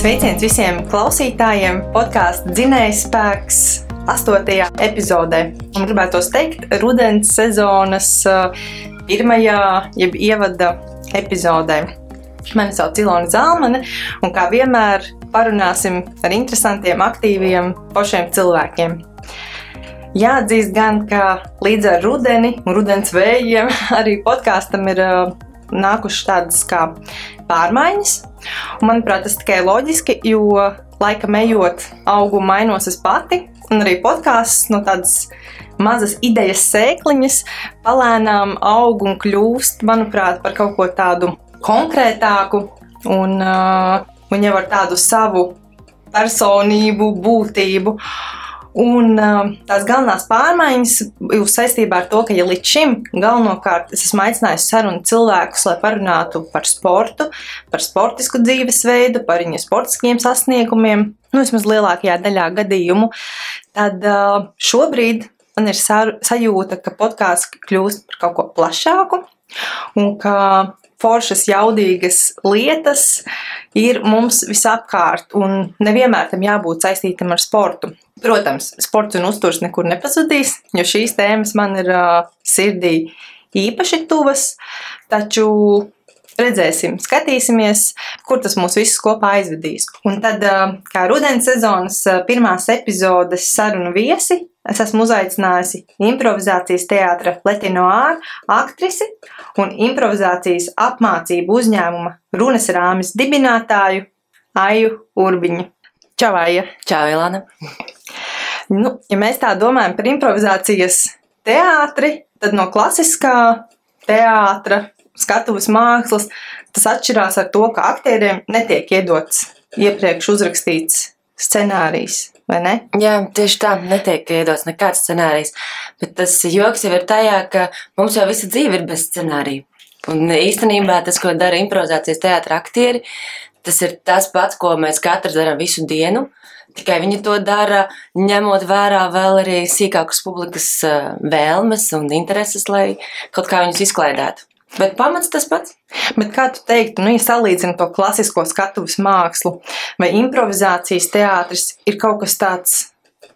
Sveiciens visiem klausītājiem! Podkāstu dzinējs spēks astotajā epizodē. Un gribētu teikt, rudens sezonas uh, pirmajā, jeb ievada epizodē. Mani sauc Ilona Zalmane, un kā vienmēr parunāsim ar interesantiem, aktīviem, pašiem cilvēkiem. Jāatzīst gan, ka līdz ar rudeni un rudens vējiem arī podkāstam ir uh, nākušas tādas kā pārmaiņas. Un, manuprāt, tas tikai loģiski, jo laika ejot, augu mainos es pati, un arī podkāsts no tādas mazas idejas sēkliņas palēnām aug un kļūst, manuprāt, par kaut ko tādu konkrētāku un, uh, un jau ar tādu savu personību, būtību. Un uh, tās galvenās pārmaiņas ir saistībā ar to, ka ja līdz šim galvenokārt es esmu aicinājis sarunu cilvēkus, lai parunātu par sportu, par sportisku dzīvesveidu, par viņu sportiskiem sasniegumiem, nu, vismaz lielākajā daļā gadījumu, tad uh, šobrīd man ir sajūta, ka podkāsts kļūst par kaut ko plašāku un ka foršas, jaudīgas lietas ir mums visapkārt, un nevienmēr tam jābūt saistītam ar sportu. Protams, sports un uzturs nekur nepazudīs, jo šīs tēmas man ir uh, sirdī īpaši tuvas, taču redzēsim, skatīsimies, kur tas mūs visus kopā aizvedīs. Un tad, kā rudens sezonas pirmās epizodes sarunu viesi, es esmu uzaicinājusi improvizācijas teātra Letinoāra aktrisi un improvizācijas apmācību uzņēmuma Runas rāmis dibinātāju Aju Urbiņu. Čau, Aija! Čau, Ilana! Nu, ja mēs tā domājam par improvizācijas teātri, tad no klasiskā teātra skatuves mākslas, tas atšķirās ar to, ka aktieriem netiek iedots iepriekš uzrakstīts scenārijs. Jā, tieši tā, netiek iedots nekāds scenārijs. Bet tas joks jau ir tajā, ka mums jau visa dzīve ir bez scenārija. Un īstenībā tas, ko dara improvizācijas teātris aktieri, tas ir tas pats, ko mēs katrs darām visu dienu. Tikai viņi to dara, ņemot vērā vēl arī sīkākas publikas eh, vēlmes un intereses, lai kaut kā viņus izklaidētu. Bet pamats tas pats. Bet kā tu teiktu, nu, ja salīdzinu to klasisko skatuves mākslu, vai improvizācijas teātris ir kaut kas tāds,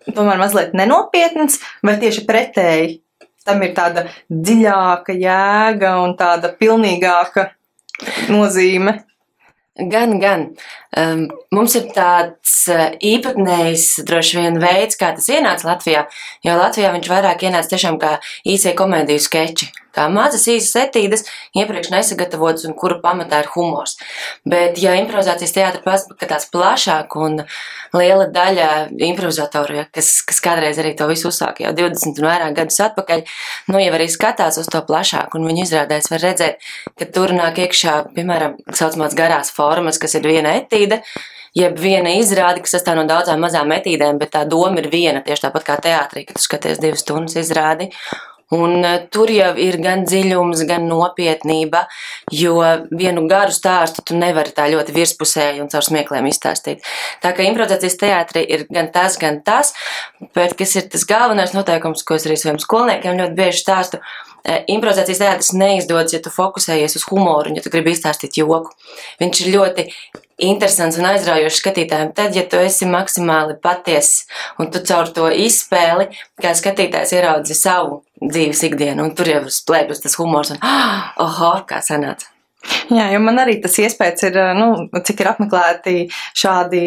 tomēr mazliet nenopietns, vai tieši pretēji? Tam ir tāda dziļāka jēga un tāda pilnīgāka nozīme. Gan, gan. Um, mums ir tāds uh, īpatnējs, droši vien, veids, kā tas ienāca Latvijā. Jo Latvijā viņš vairāk ienāca tiešām kā īsie komēdiju skeči kā mazas īsas etīdes, iepriekš nesagatavotas un kuru pamatā ir humors. Bet, ja improvizācijas teātris paskatās plašāk un liela daļa improvizatoru, ja, kas, kas kādreiz arī to visu uzsāka jau 20 un vairāk gadus atpakaļ, nu jau arī skatās uz to plašāk un viņu izrādēs var redzēt, ka tur nāk iekšā, piemēram, saucamās garās formas, kas ir viena etīde, jeb viena izrāde, kas sastāv no daudzām mazām etīdēm, bet tā doma ir viena, tieši tāpat kā teātrī, kad tu skaties divas stundas izrādi. Un e, tur jau ir gan dziļums, gan nopietnība, jo vienu garu stāstu tu nevari tā ļoti virspusēji un caur smiekliem izstāstīt. Tā kā improvizācijas teātrī ir gan tas, gan tas, bet kas ir tas galvenais noteikums, ko es arī saviem skolniekiem ļoti bieži stāstu, e, improvizācijas teātris neizdodas, ja tu fokusējies uz humoru un ja tu gribi izstāstīt joku. Viņš ir ļoti interesants un aizraujošs skatītājiem. Tad, ja tu esi maksimāli patiess un tu caur to izspēli, kā skatītājs ieraudzi savu dzīves ikdienu, un tur jau slēpjas tas humors un oho, kā sanāca. Jā, jo man arī tas iespējas ir, nu, cik ir apmeklēti šādi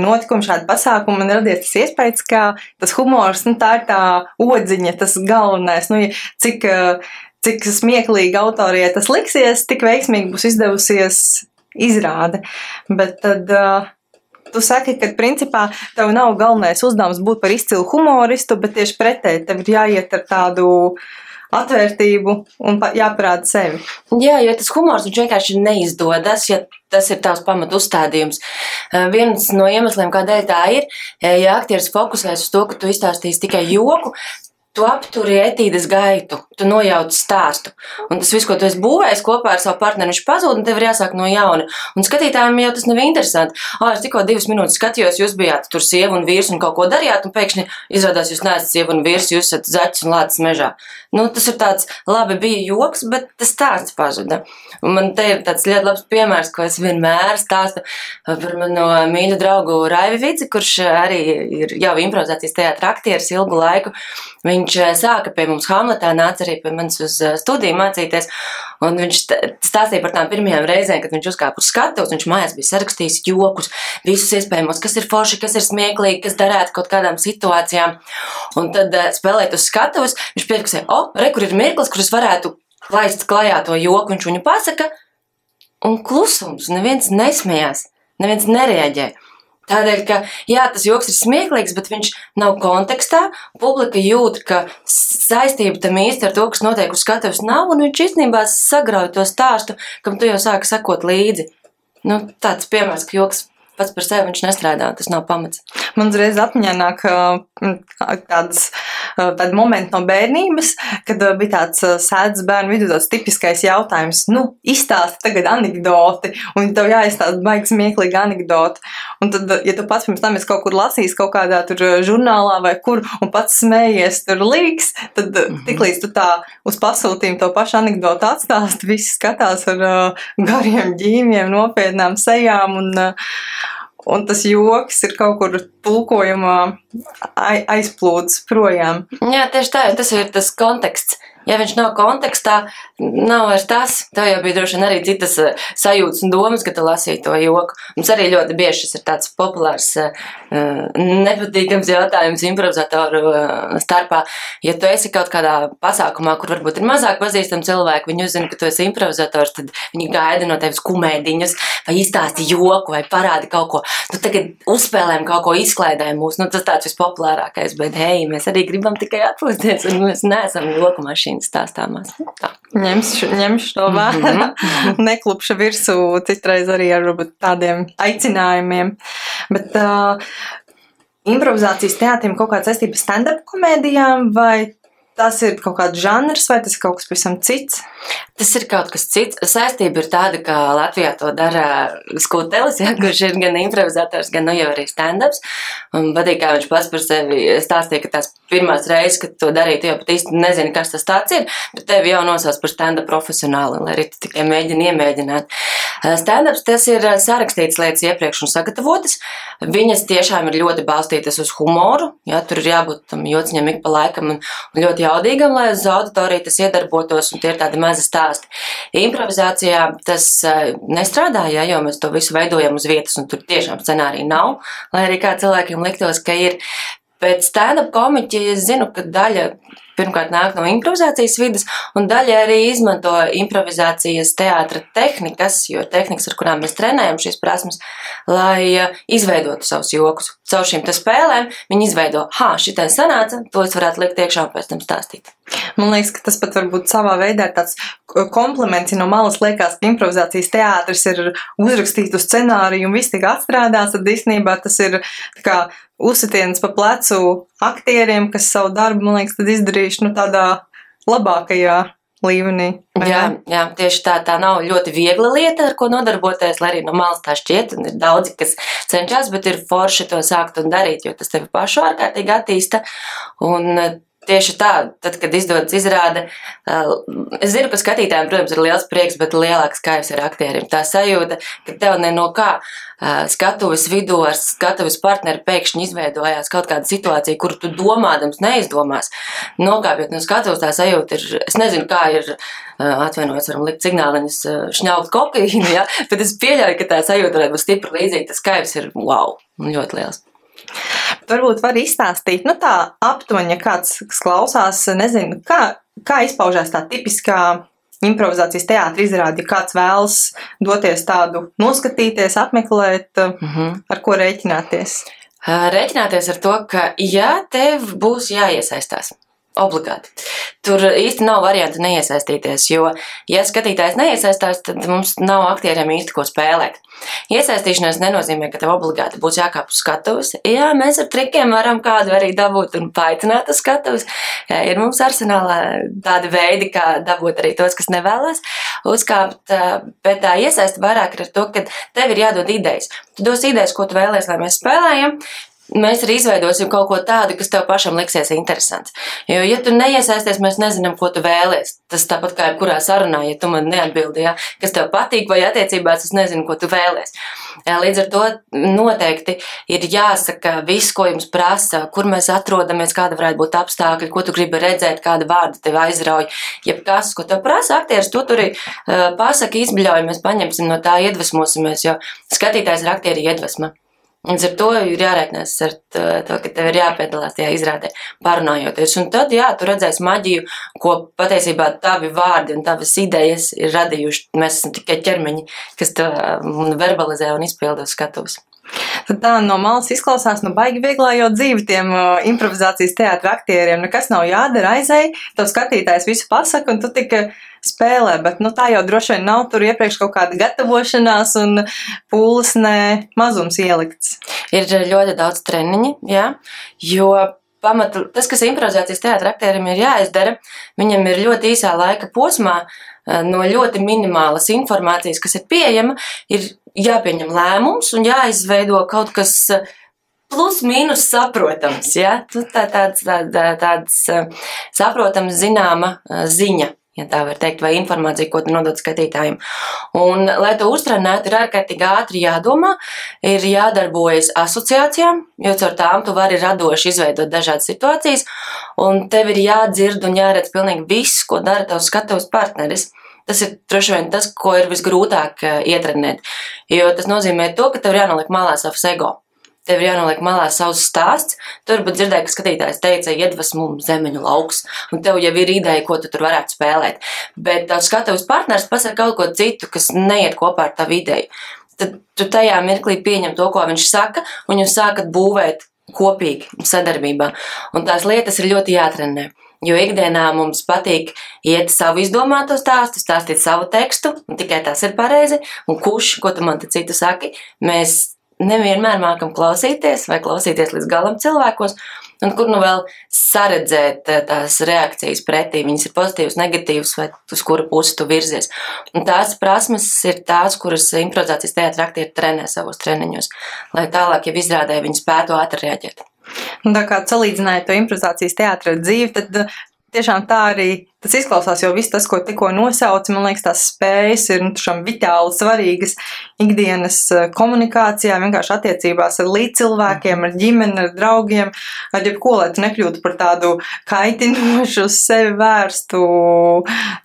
notikumi, šādi pasākumi. Man radies tas iespējas, ka tas humors, nu, tā ir tā odziņa, tas galvenais. Nu, cik, cik smieklīgi autorijai tas liksies, tik veiksmīgi būs izdevusies izrāde. Bet tad. Uh, Tu saki, ka principā tev nav galvenais uzdevums būt par izcilu humoristu, bet tieši pretēji tev ir jāiet ar tādu atvērtību un jāparāda sevi. Jā, jo tas humors vienkārši neizdodas, ja tas ir tavs pamatu uzstādījums. Viens no iemesliem, kādēļ tā ir, ja aktieris fokusēs uz to, ka tu izstāstīsi tikai joku, tu apturi etīdes gaitu, tu nojauc stāstu. Un tas viss, ko tu esi būvējis kopā ar savu partneri, viņš pazūd, un tev ir jāsāk no jauna. Un skatītājiem jau tas nav interesanti. Ah, es tikko divas minūtes skatījos, jūs bijāt tur sieva un vīrs un kaut ko darījāt, un pēkšņi izrādās, jūs neesat sieva un vīrs, jūs esat zaķis un lācis mežā. Nu, tas ir tāds, labi, bija joks, bet tas stāsts pazuda. Un man te ir tāds ļoti labs piemērs, ko es vienmēr stāstu par manu mīļu draugu Raivi Vici, kurš arī ir jau improvizācijas teātra aktieris ilgu laiku. Viņš eh, sāka pie mums Hamletā, nāca arī pie manis uz eh, studiju mācīties, un viņš stāstīja par tām pirmajām reizēm, kad viņš uzkāpa uz skatuves, viņš mājās bija sarakstījis jokus, visus iespējamos, kas ir forši, kas ir smieklīgi, kas darētu kaut kādām situācijām, un tad eh, spēlēt uz skatuves, viņš piefiksēja, o, re, kur ir mirklis, kur es varētu laist klajā to joku, viņš viņu pasaka, un klusums, neviens nesmējās, neviens nereaģēja. Tādēļ, ka jā, tas joks ir smieklīgs, bet viņš nav kontekstā. Publika jūt, ka saistība tam īsti ar to, kas notiek uz skatuves, nav, un viņš īstenībā sagrauj to stāstu, kam tu jau sāki sekot līdzi. Nu, tāds piemērs, ka joks pats par sevi nestrādā, tas nav pamats. Man uzreiz atmiņā nāk tāds, tādi momenti no bērnības, kad bija tāds sēdz bērnu vidū tāds tipiskais jautājums, nu, izstāsti tagad anekdoti, un tev jāizstāsta baigs smieklīgi anekdoti. Un tad, ja tu pats pirms tam esi kaut kur lasījis kaut kādā tur žurnālā vai kur, un pats smējies tur līgs, tad mm -hmm. tiklīdz tu tā uz pasūtījumu to pašu anekdotu atstāsti, visi skatās ar uh, gariem ģīmiem, nopietnām sejām, un uh, un tas joks ir kaut kur tulkojumā aizplūdis projām. Jā, tieši tā, tas ir tas konteksts ja viņš nav kontekstā, nav vairs tas. Tev jau bija droši vien arī citas eh, sajūtas un domas, kad tu lasīji to joku. Mums arī ļoti bieži šis ir tāds populārs, eh, nepatīkams jautājums improvizatoru eh, starpā. Ja tu esi kaut kādā pasākumā, kur varbūt ir mazāk pazīstami cilvēki, viņi uzzina, ka tu esi improvizators, tad viņi gaida no tevis kumēdiņus vai izstāsti joku vai parādi kaut ko. Tu tagad uzspēlējam kaut ko izklaidējumu mūs, nu tas tāds vispopulārākais, bet hei, mēs arī gribam tikai atpūsties un mēs neesam joku mašīna mašīnas stāstāmās. Tā. Ņemšu, ņemšu to vērā. -hmm. Neklupšu virsū citreiz arī ar tādiem aicinājumiem. Bet uh, improvizācijas teātrim kaut kāda saistība stand-up komēdijām vai tas ir kaut kāds žanrs, vai tas ir kaut kas pavisam cits? Tas ir kaut kas cits. Saistība ir tāda, ka Latvijā to dara Skutelis, ja, kurš ir gan improvizators, gan nu jau arī stand-ups. Un patīk, kā viņš pats par sevi stāstīja, ka tās pirmās reizes, kad to darīja, tu jau pat īsti nezini, kas tas tāds ir, bet tevi jau nosauc par stand-up profesionāli, lai arī tu tikai mēģini iemēģināt. Stand-ups tas ir sarakstīts lietas iepriekš un sagatavotas. Viņas tiešām ir ļoti balstītas uz humoru, ja, tur ir jābūt tam jociņam ik pa laikam un, un ļoti jaudīgam, lai uz auditoriju tas iedarbotos, un tie ir tādi mazi stāsti. Improvizācijā tas eh, nestrādā, ja, jo mēs to visu veidojam uz vietas, un tur tiešām scenārija nav, lai arī kā cilvēkiem liktos, ka ir. Pēc stand-up komiķa es zinu, ka daļa pirmkārt nāk no improvizācijas vidas, un daļa arī izmanto improvizācijas teātra tehnikas, jo tehnikas, ar kurām mēs trenējam šīs prasmes, lai eh, izveidotu savus jokus. Caur šīm spēlēm viņi izveido, ha, šitais sanāca, to es varētu likt iekšā un pēc tam stāstīt. Man liekas, ka tas pat varbūt savā veidā ir tāds kompliments, ja no malas liekas, ka improvizācijas teātris ir uzrakstīts uz scenāriju un viss tika atstrādāts, tad īstenībā tas ir kā uzsitiens pa plecu aktieriem, kas savu darbu, man liekas, tad izdarījuši nu, tādā labākajā līmenī. Jā, jā, tieši tā. Tā nav ļoti viegla lieta, ar ko nodarboties, lai arī no malas tā šķiet. Ir daudzi, kas cenšas, bet ir forši to sākt un darīt, jo tas tevi pašu ārkārtīgi attīsta. Un tieši tā, tad, kad izdodas izrāde, es zinu, ka skatītājiem, protams, ir liels prieks, bet lielāks kaivs ir aktierim. Tā sajūta, ka tev ne no kā skatuves vidū ar skatuves partneri pēkšņi izveidojās kaut kāda situācija, kuru tu domādams neizdomās. Nokāpjot no skatuves, tā sajūta ir, es nezinu, kā ir atvainojos, varam likt signāliņus, šņaukt kokaīnu, ja? bet es pieļauju, ka tā sajūta varētu būt stipri līdzīga. Tas kaivs ir wow, ļoti liels. Varbūt var izstāstīt, nu tā aptuveni, ja kāds klausās, nezinu, kā, kā izpaužās tā tipiskā improvizācijas teātris izrādi, ja kāds vēlas doties tādu noskatīties, apmeklēt, mm -hmm. ar ko rēķināties? Rēķināties ar to, ka ja tev būs jāiesaistās, Obligāti. Tur īsti nav variantu neiesaistīties, jo, ja skatītājs neiesaistās, tad mums nav aktieriem īsti ko spēlēt. Iesaistīšanās nenozīmē, ka tev obligāti būs jākāp uz skatuves. Jā, mēs ar trikiem varam kādu arī dabūt un paicināt uz skatuves. Jā, ir mums arsenālā tādi veidi, kā dabūt arī tos, kas nevēlas uzkāpt, bet tā iesaista vairāk ar to, ka tev ir jādod idejas. Tu dos idejas, ko tu vēlēsies, lai mēs spēlējam, mēs arī izveidosim kaut ko tādu, kas tev pašam liksies interesants. Jo, ja tu neiesaisties, mēs nezinām, ko tu vēlēsies. Tas tāpat kā jebkurā sarunā, ja tu man neatbildi, ja, kas tev patīk, vai attiecībās es nezinu, ko tu vēlēsies. Līdz ar to noteikti ir jāsaka viss, ko jums prasa, kur mēs atrodamies, kāda varētu būt apstākļi, ko tu gribi redzēt, kāda vārda tev aizrauj. Jebkas, ko tev prasa aktieris, tu tur uh, pasaki, izbļauj, mēs paņemsim no tā, iedvesmosimies, jo skatītājs ir aktieri iedvesma. Līdz ar to ir jārēķinās ar to, ka tev ir jāpiedalās tajā izrādē, parunājoties. Un tad, jā, tu redzēsi maģiju, ko patiesībā tavi vārdi un tavas idejas ir radījuši. Mēs esam tikai ķermeņi, kas to verbalizē un izpilda uz skatuves. Tad tā no malas izklausās, nu, baigi vieglā jau dzīve tiem uh, improvizācijas teātra aktieriem. Nekas nav jādara, aizēj, tev skatītājs visu pasaka, un tu tikai spēlē, bet nu, tā jau droši vien nav tur iepriekš kaut kāda gatavošanās un pūles ne mazums ielikts. Ir ļoti daudz treniņu, jā, jo pamatu, tas, kas improvizācijas teātra aktierim ir jāizdara, viņam ir ļoti īsā laika posmā no ļoti minimālas informācijas, kas ir pieejama, ir jāpieņem lēmums un jāizveido kaut kas plus mīnus saprotams, ja? tā, tāds, tā, tāds saprotams zināma ziņa ja tā var teikt, vai informācija, ko tu nodod skatītājiem. Un, lai to uztrenētu, ir ārkārtīgi ātri jādomā, ir jādarbojas asociācijām, jo caur tām tu vari radoši izveidot dažādas situācijas, un tev ir jādzird un jāredz pilnīgi viss, ko dara tavs skatuves partneris. Tas ir droši vien tas, ko ir visgrūtāk eh, ietrenēt, jo tas nozīmē to, ka tev ir jānoliek malā savs ego tev ir jānoliek malā savs stāsts. Tur pat dzirdēju, ka skatītājs teica, iedvesmu zemeņu lauks, un tev jau ir ideja, ko tu tur varētu spēlēt. Bet tavs skatuves partners pasaka kaut ko citu, kas neiet kopā ar tavu ideju. Tad tu tajā mirklī pieņem to, ko viņš saka, un jūs sākat būvēt kopīgi sadarbībā. Un tās lietas ir ļoti jātrenē. Jo ikdienā mums patīk iet savu izdomāto stāstu, stāstīt savu tekstu, un tikai tas ir pareizi. Un kurš, ko tu man te citu saki, mēs nevienmēr mākam klausīties vai klausīties līdz galam cilvēkos, un kur nu vēl saredzēt eh, tās reakcijas pretī. Viņas ir pozitīvas, negatīvas, vai uz kuru pusi tu virzies. Un tās prasmes ir tās, kuras improvizācijas teātrī aktieri trenē savos treniņos, lai tālāk, ja izrādē, viņi spētu ātri reaģēt. Un tā kā salīdzināja to improvizācijas teātra dzīvi, tad tiešām tā arī Tas izklausās jau viss tas, ko tikko nosauca. Man liekas, tās spējas ir nu, vitāli svarīgas ikdienas eh, komunikācijā, vienkārši attiecībās ar līdzcilvēkiem, ar ģimeni, ar draugiem, ar jebko, lai tu nekļūtu par tādu kaitinošu, uz sevi vērstu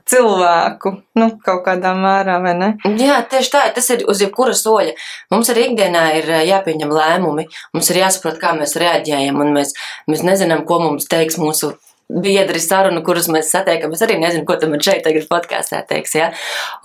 cilvēku. Nu, kaut kādā mērā, vai ne? Jā, tieši tā, tas ir uz jebkura soļa. Mums arī ikdienā ir eh, jāpieņem lēmumi, mums ir jāsaprot, kā mēs reaģējam, un mēs, mēs nezinām, ko mums teiks mūsu biedri sarunu, kurus mēs satiekam. Es arī nezinu, ko tu man šeit tagad podkāstā teiks. Ja?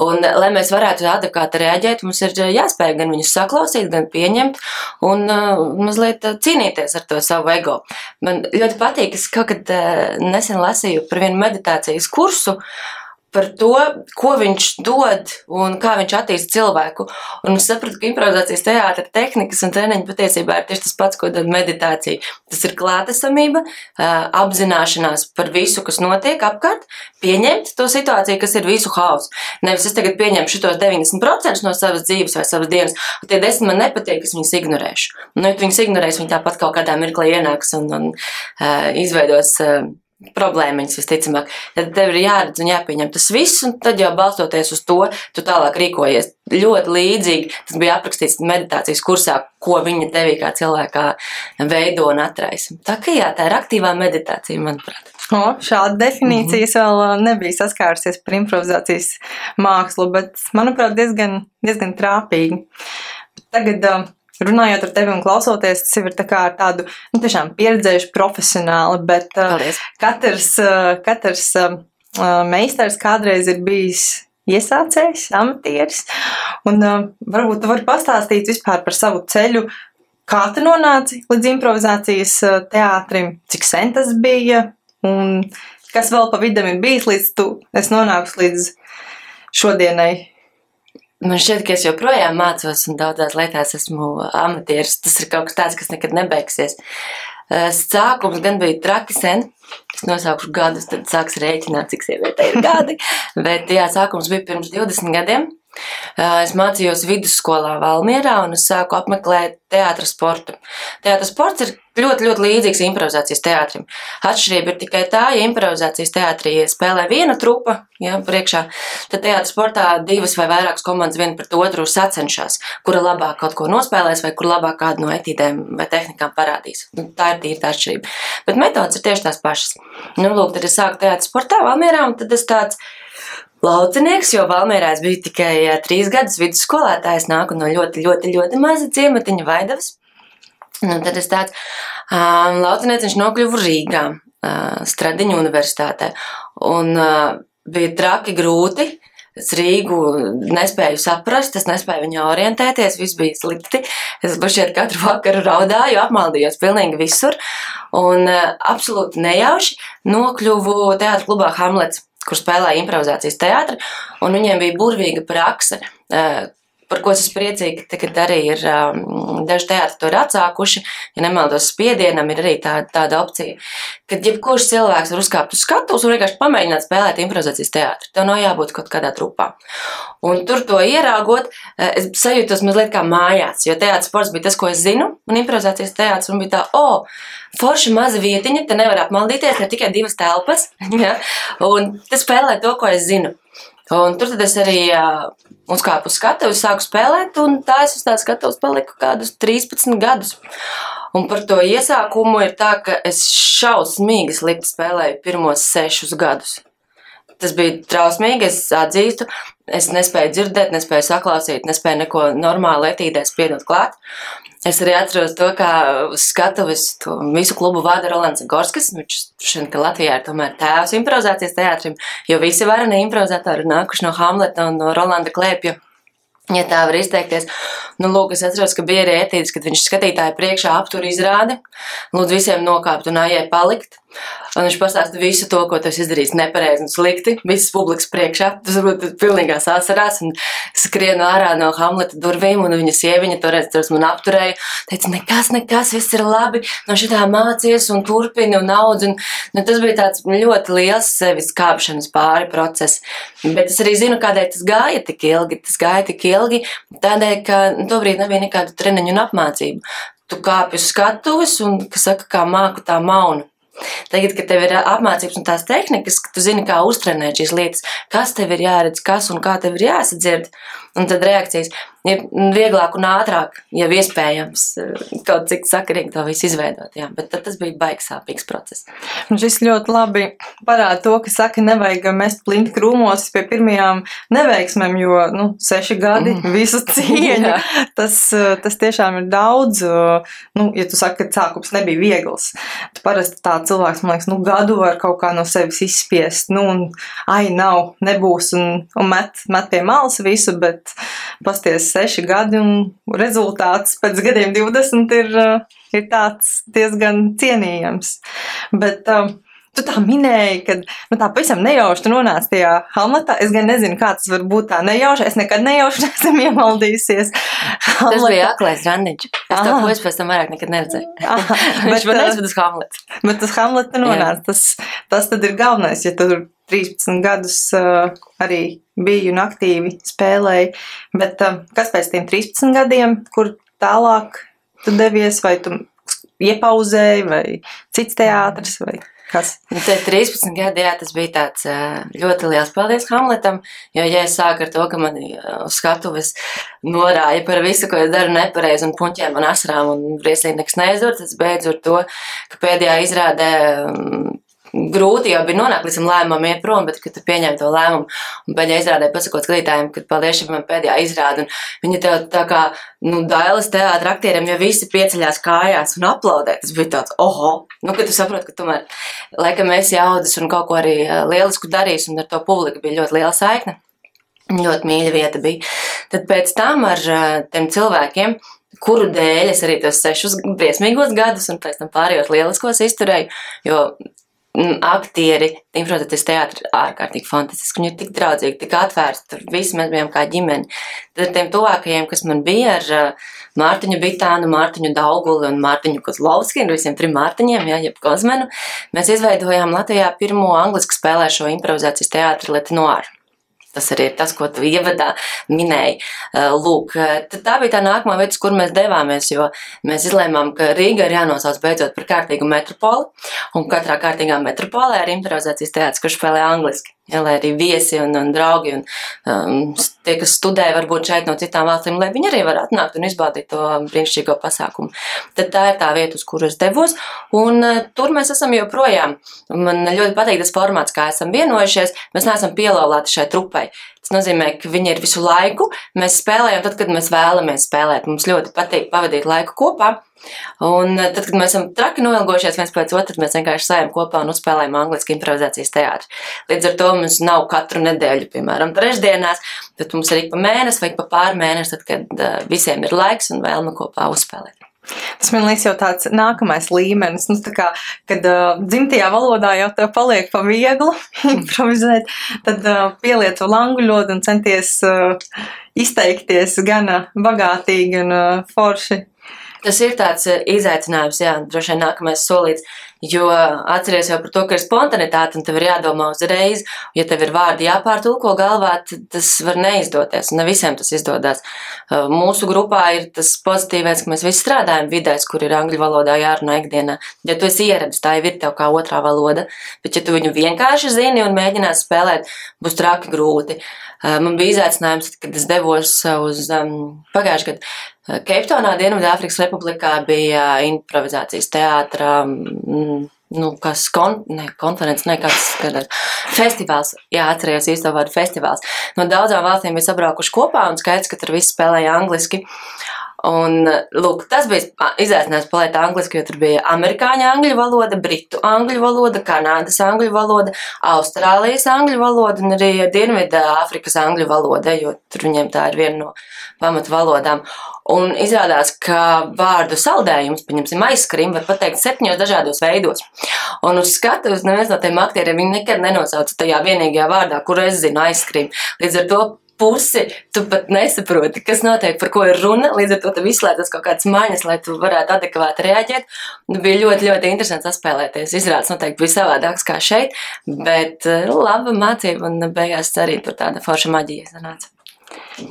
Un, lai mēs varētu adekvāti reaģēt, mums ir jāspēj gan viņus saklausīt, gan pieņemt un uh, mazliet cīnīties ar to savu ego. Man ļoti patīk, es kaut kad uh, nesen lasīju par vienu meditācijas kursu, uh, par to, ko viņš dod un kā viņš attīsta cilvēku. Un es sapratu, ka improvizācijas teātris, tehnikas un treniņi patiesībā ir tieši tas pats, ko dod meditācija. Tas ir klātesamība, apzināšanās par visu, kas notiek apkārt, pieņemt to situāciju, kas ir visu hausu. Nevis es tagad pieņemšu šitos 90% no savas dzīves vai savas dienas, un tie 10 man nepatīk, es viņus ignorēšu. Nu, ja viņus ignorēs, viņi tāpat kaut kādā mirklī ienāks un, un uh, izveidos. Uh, problēmiņas visticamāk. Tad tev ir jāredz un jāpieņem tas viss, un tad jau balstoties uz to, tu tālāk rīkojies. Ļoti līdzīgi tas bija aprakstīts meditācijas kursā, ko viņa tevī kā cilvēkā veido un atraisa. Tā kā jā, tā ir aktīvā meditācija, manuprāt. O, šāda definīcija mm -hmm. vēl nebija saskārusies par improvizācijas mākslu, bet, manuprāt, diezgan, diezgan trāpīgi. Tagad uh, runājot ar tevi un klausoties, tas ir tā ar tādu nu, tiešām pieredzējušu profesionāli, bet uh, Paldies. katrs, uh, katrs uh, meistars kādreiz ir bijis iesācējs, amatieris. Un uh, varbūt tu vari pastāstīt vispār par savu ceļu, kā tu nonāci līdz improvizācijas teātrim, cik sen tas bija, un kas vēl pa vidam ir bijis līdz tu esi nonākusi līdz šodienai? Man šķiet, ka es joprojām mācos, un daudzās lietās esmu amatieris. Tas ir kaut kas tāds, kas nekad nebeigsies. Sākums gan bija traki sen. Es nosaukšu gadus, tad sāks rēķināt, cik sievietei ir gadi. Bet jā, sākums bija pirms 20 gadiem. Es mācījos vidusskolā Valmierā un es sāku apmeklēt teātras sportu. Teātras sports ir ļoti, ļoti līdzīgs improvizācijas teātrim. Atšķirība ir tikai tā, ja improvizācijas teātrī spēlē viena trupa, ja, priekšā, tad teātras sportā divas vai vairākas komandas viena pret otru sacenšas, kura labāk kaut ko nospēlēs vai kur labāk kādu no etīdēm vai tehnikām parādīs. Nu, tā ir tīra atšķirība. Bet metodas ir tieši tās pašas. Nu, lūk, tad es sāku teātras sportā Valmierā un tad es tāds laucinieks, jo Valmērā es biju tikai trīs gadus vidusskolētājs, nāku no ļoti, ļoti, ļoti maza ciematiņa Vaidavas. Un tad es tāds um, laucinieks, viņš nokļuva Rīgā, uh, Stradiņu universitātē. Un uh, bija traki grūti. Es Rīgu nespēju saprast, es nespēju viņā orientēties, viss bija slikti. Es šeit katru vakaru raudāju, apmaldījos pilnīgi visur. Un absolūti nejauši nokļuvu teātrī klubā Hamlets kur spēlēja improvizācijas teātri, un viņiem bija burvīga prakse. Par ko es esmu priecīga, ka arī ir um, daži teātri to ir atsākuši. Ja nemaldos, spiedienam ir arī tā, tāda opcija, ka jebkurš cilvēks var uzkāpt uz skatuves un vienkārši pamēģināt spēlēt improvizācijas teātri. Tev nav jābūt kaut kādā trupā. Un tur to ieraugot, eh, es sajūtos mazliet kā mājās, jo teātris sports bija tas, ko es zinu, un improvizācijas teātris bija tā, o, oh, forša maza vietiņa, te nevar apmaldīties, ne tikai divas telpas, ja? un te spēlē to, ko es zinu. Un tur es arī uh, uzkāpu uz skatuves, sāku spēlēt, un tā es uz tā skatuves paliku kādus 13 gadus. Un par to iesākumu ir tā, ka es šausmīgi slikti spēlēju pirmos sešus gadus. Tas bija trausmīgi, es atzīstu. Es nespēju dzirdēt, nespēju saklausīt, nespēju neko normāli etīdēs piedot klāt. Es arī atceros to, kā skatuves to visu klubu vada Rolands Gorskis. Viņš šodien, ka Latvijā ir tomēr tēvs improvizācijas teātrim, jo visi vareni improvizatori nākuši no Hamleta un no Rolanda Klēpja. Ja tā var izteikties, nu, lūk, es atceros, ka bija arī ētīts, kad viņš skatītāju priekšā aptur izrādi, lūdzu visiem nokāpt un aiziet palikt. Un viņš pastāsta visu to, ko tas izdarījis nepareizi un slikti, visas publikas priekšā. Tas varbūt pilnīgās asarās un skrienu ārā no Hamleta durvīm, un viņa sieviņa toreiz tas man apturēja. Teica, nekas, nekas, viss ir labi, no šitā mācies un turpini un audz. Un, nu, tas bija tāds ļoti liels sevis kāpšanas pāri process. Bet es arī zinu, kādēļ tas gāja tik ilgi. Tas gāja tik ilgi tādēļ, ka nu, tobrīd nebija nekādu treniņu un apmācību. Tu kāpi uz skatuves un, kas saka, kā māku tā maunu. Tagad, kad tev ir apmācības un tās tehnikas, ka tu zini, kā uztrenēt šīs lietas, kas tev ir jāredz, kas un kā tev ir jāsadzird, un tad reakcijas ir vieglāk un ātrāk, ja iespējams, kaut cik sakarīgi to visu izveidot. Jā. Bet tas bija baigs sāpīgs process. Un šis ļoti labi parāda to, ka saka, nevajag mest plinti krūmos pie pirmajām neveiksmēm, jo nu, seši gadi mm. visu cieņu. tas, tas tiešām ir daudz. Nu, ja tu saki, ka sākums nebija viegls, tu parasti tā cilvēks, man liekas, nu, gadu var kaut kā no sevis izspiest, nu, un ai, nav, nebūs, un, un met, met pie malas visu, bet pasties seši gadi, un rezultāts pēc gadiem 20 ir, uh, ir tāds diezgan cienījams. Bet, uh, Tu tā minēji, ka nu, tā pavisam nejauši tu nonāci tajā Hamletā. Es gan nezinu, kā tas var būt tā nejauši. Es nekad nejauši neesmu iemaldījusies. Hamletā. Tas bija aklais randiņš. Es to poesu pēc tam vairāk nekad neredzēju. Viņš man aizved uz Hamletu. Bet tas Hamleta nonāca. Tas, tas tad ir galvenais, ja tu 13 gadus uh, arī biju un aktīvi spēlēju. Bet uh, kas pēc tiem 13 gadiem, kur tālāk tu devies, vai tu iepauzēji, vai cits teātris? Vai? Kas? Nu, te 13 gadi, jā, tas bija tāds ļoti liels paldies Hamletam, jo, ja es sāku ar to, ka man uz skatuves norāja par visu, ko es daru nepareizi un puņķēm un asrām un briesīgi nekas neaizdod, tas beidz ar to, ka pēdējā izrādē grūti jau bija nonākt līdz tam lēmumam, iet prom, bet, kad tu pieņem to lēmumu, un pēdējā izrādē pasakot skatītājiem, ka paldies šim pēdējā izrāda, un viņi tev tā kā, nu, dailes teātra aktieriem, ja visi pieceļās kājās un aplaudē, tas bija tāds, oho, nu, kad tu saproti, ka tomēr, laikam esi jaudas un kaut ko arī lielisku darīs, un ar to publiku bija ļoti liela saikne. Ļoti mīļa vieta bija. Tad pēc tam ar tiem cilvēkiem, kuru dēļ es arī tos sešus briesmīgos gadus un pēc tam pārējos lieliskos izturēju, jo aktieri, improvizācijas teātris ir ārkārtīgi fantastiski. Viņi ir tik draudzīgi, tik atvērti. Tur visi mēs bijām kā ģimene. Tad ar tiem tuvākajiem, kas man bija ar Mārtiņu Bitānu, Mārtiņu Dauguli un Mārtiņu Kozlovski, un visiem trim Mārtiņiem, jā, jeb Kozmenu, mēs izveidojām Latvijā pirmo angliski spēlēšo improvizācijas teātri Letinoāru. Tas arī ir tas, ko tu ievadā minēji. Uh, lūk, tā bija tā nākamā vieta, kur mēs devāmies, jo mēs izlēmām, ka Rīga ir jānosauc beidzot par kārtīgu metropoli, un katrā kārtīgā metropolē ir improvizācijas teātris, kurš spēlē angliski. Ja, lai arī viesi un, un draugi un um, tie, kas studē, varbūt šeit no citām valstīm, lai viņi arī var atnākt un izbaudīt to brīnišķīgo pasākumu. Tad tā ir tā vieta, uz kuru es devos, un uh, tur mēs esam joprojām. Man ļoti patīk tas formāts, kā esam vienojušies. Mēs neesam pielaulēti šai trupai. Tas nozīmē, ka viņi ir visu laiku. Mēs spēlējam tad, kad mēs vēlamies spēlēt. Mums ļoti patīk pavadīt laiku kopā. Un eh, tad, kad mēs esam traki noilgojušies viens pēc otra, mēs vienkārši sējam kopā un uzspēlējam angliski improvizācijas teātri. Līdz ar to mums nav katru nedēļu, piemēram, trešdienās, bet mums ir ik pa mēnesi vai ik pa pāri mēnesi, tad, kad uh, visiem ir laiks un vēlme kopā uzspēlēt. Tas man liekas, jau tāds nākamais līmenis, nu, kā, kad uh, dzimtajā valodā jau tev paliek pa viegli improvizēt, tad uh, pielieto languļodu un centies uh, izteikties gana bagātīgi un uh, forši. Tas ir tāds eh, izaicinājums, jā, droši vien nākamais solīts, jo atceries jau par to, ka ir spontanitāte un tev ir jādomā uzreiz. Ja tev ir vārdi jāpārtulko galvā, tad tas var neizdoties. Ne visiem tas izdodas. Eh, mūsu grupā ir tas pozitīvais, ka mēs visi strādājam vidēs, kur ir angļu valodā jārunā ikdienā. Ja tu esi ieradies, tā jau ir tev kā otrā valoda, bet ja tu viņu vienkārši zini un mēģinās spēlēt, būs traki grūti. Eh, man bija izaicinājums, kad es devos uz um, pagājušajā gadā Keiptonā, Dienvidāfrikas Republikā bija improvizācijas teātra. Nu, kas kon, ne, konferences, ne kāds kādās, festivāls, jā, atcerējos īsto vārdu festivāls. No daudzām valstīm bija sabraukuši kopā un skaidrs, ka tur viss spēlēja angliski. Un, lūk, tas bija izaicinājums palikt angliski, jo tur bija amerikāņu angļu valoda, britu angļu valoda, kanādas angļu valoda, austrālijas angļu valoda un arī dienvidā Āfrikas angļu valoda, jo tur viņiem tā ir viena no pamatu valodām. Un izrādās, ka vārdu saldējums, pieņemsim, aizskrim, var pateikt septiņos dažādos veidos. Un uz skatuves neviens no tiem aktieriem nekad nenosauca tajā vienīgajā vārdā, kuru es zinu, aizskrim. Līdz ar to pusi tu pat nesaproti, kas notiek, par ko ir runa. Līdz ar to tev izslēdzas kaut kādas maņas, lai tu varētu adekvāti reaģēt. Nu, bija ļoti, ļoti interesanti saspēlēties. Izrādās noteikti bija savādāks kā šeit, bet eh, laba mācība un beigās arī tur tāda forša maģija sanāca.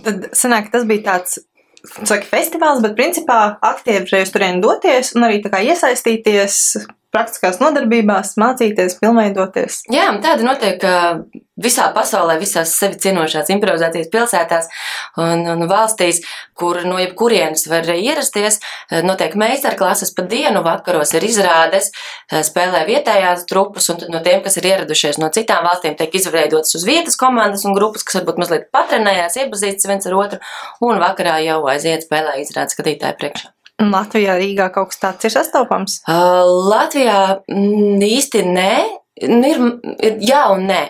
Tad sanāk, tas bija tāds saka, festivāls, bet principā aktīvi uz turieni doties un arī iesaistīties praktiskās nodarbībās, mācīties, pilnveidoties. Jā, tāda notiek visā pasaulē, visās sevi cienošās improvizācijas pilsētās un, un valstīs, kur no jebkurienes var ierasties. Notiek meistarklases pa dienu, vakaros ir izrādes, spēlē vietējās trupas, un no tiem, kas ir ieradušies no citām valstīm, tiek izveidotas uz vietas komandas un grupas, kas varbūt mazliet patrenējās, iepazīstas viens ar otru, un vakarā jau aiziet spēlē izrādes skatītāju priekšā. Latvijā, Rīgā kaut kas tāds ir sastopams? Uh, Latvijā mm, īsti nē. Ir, ir jā un nē.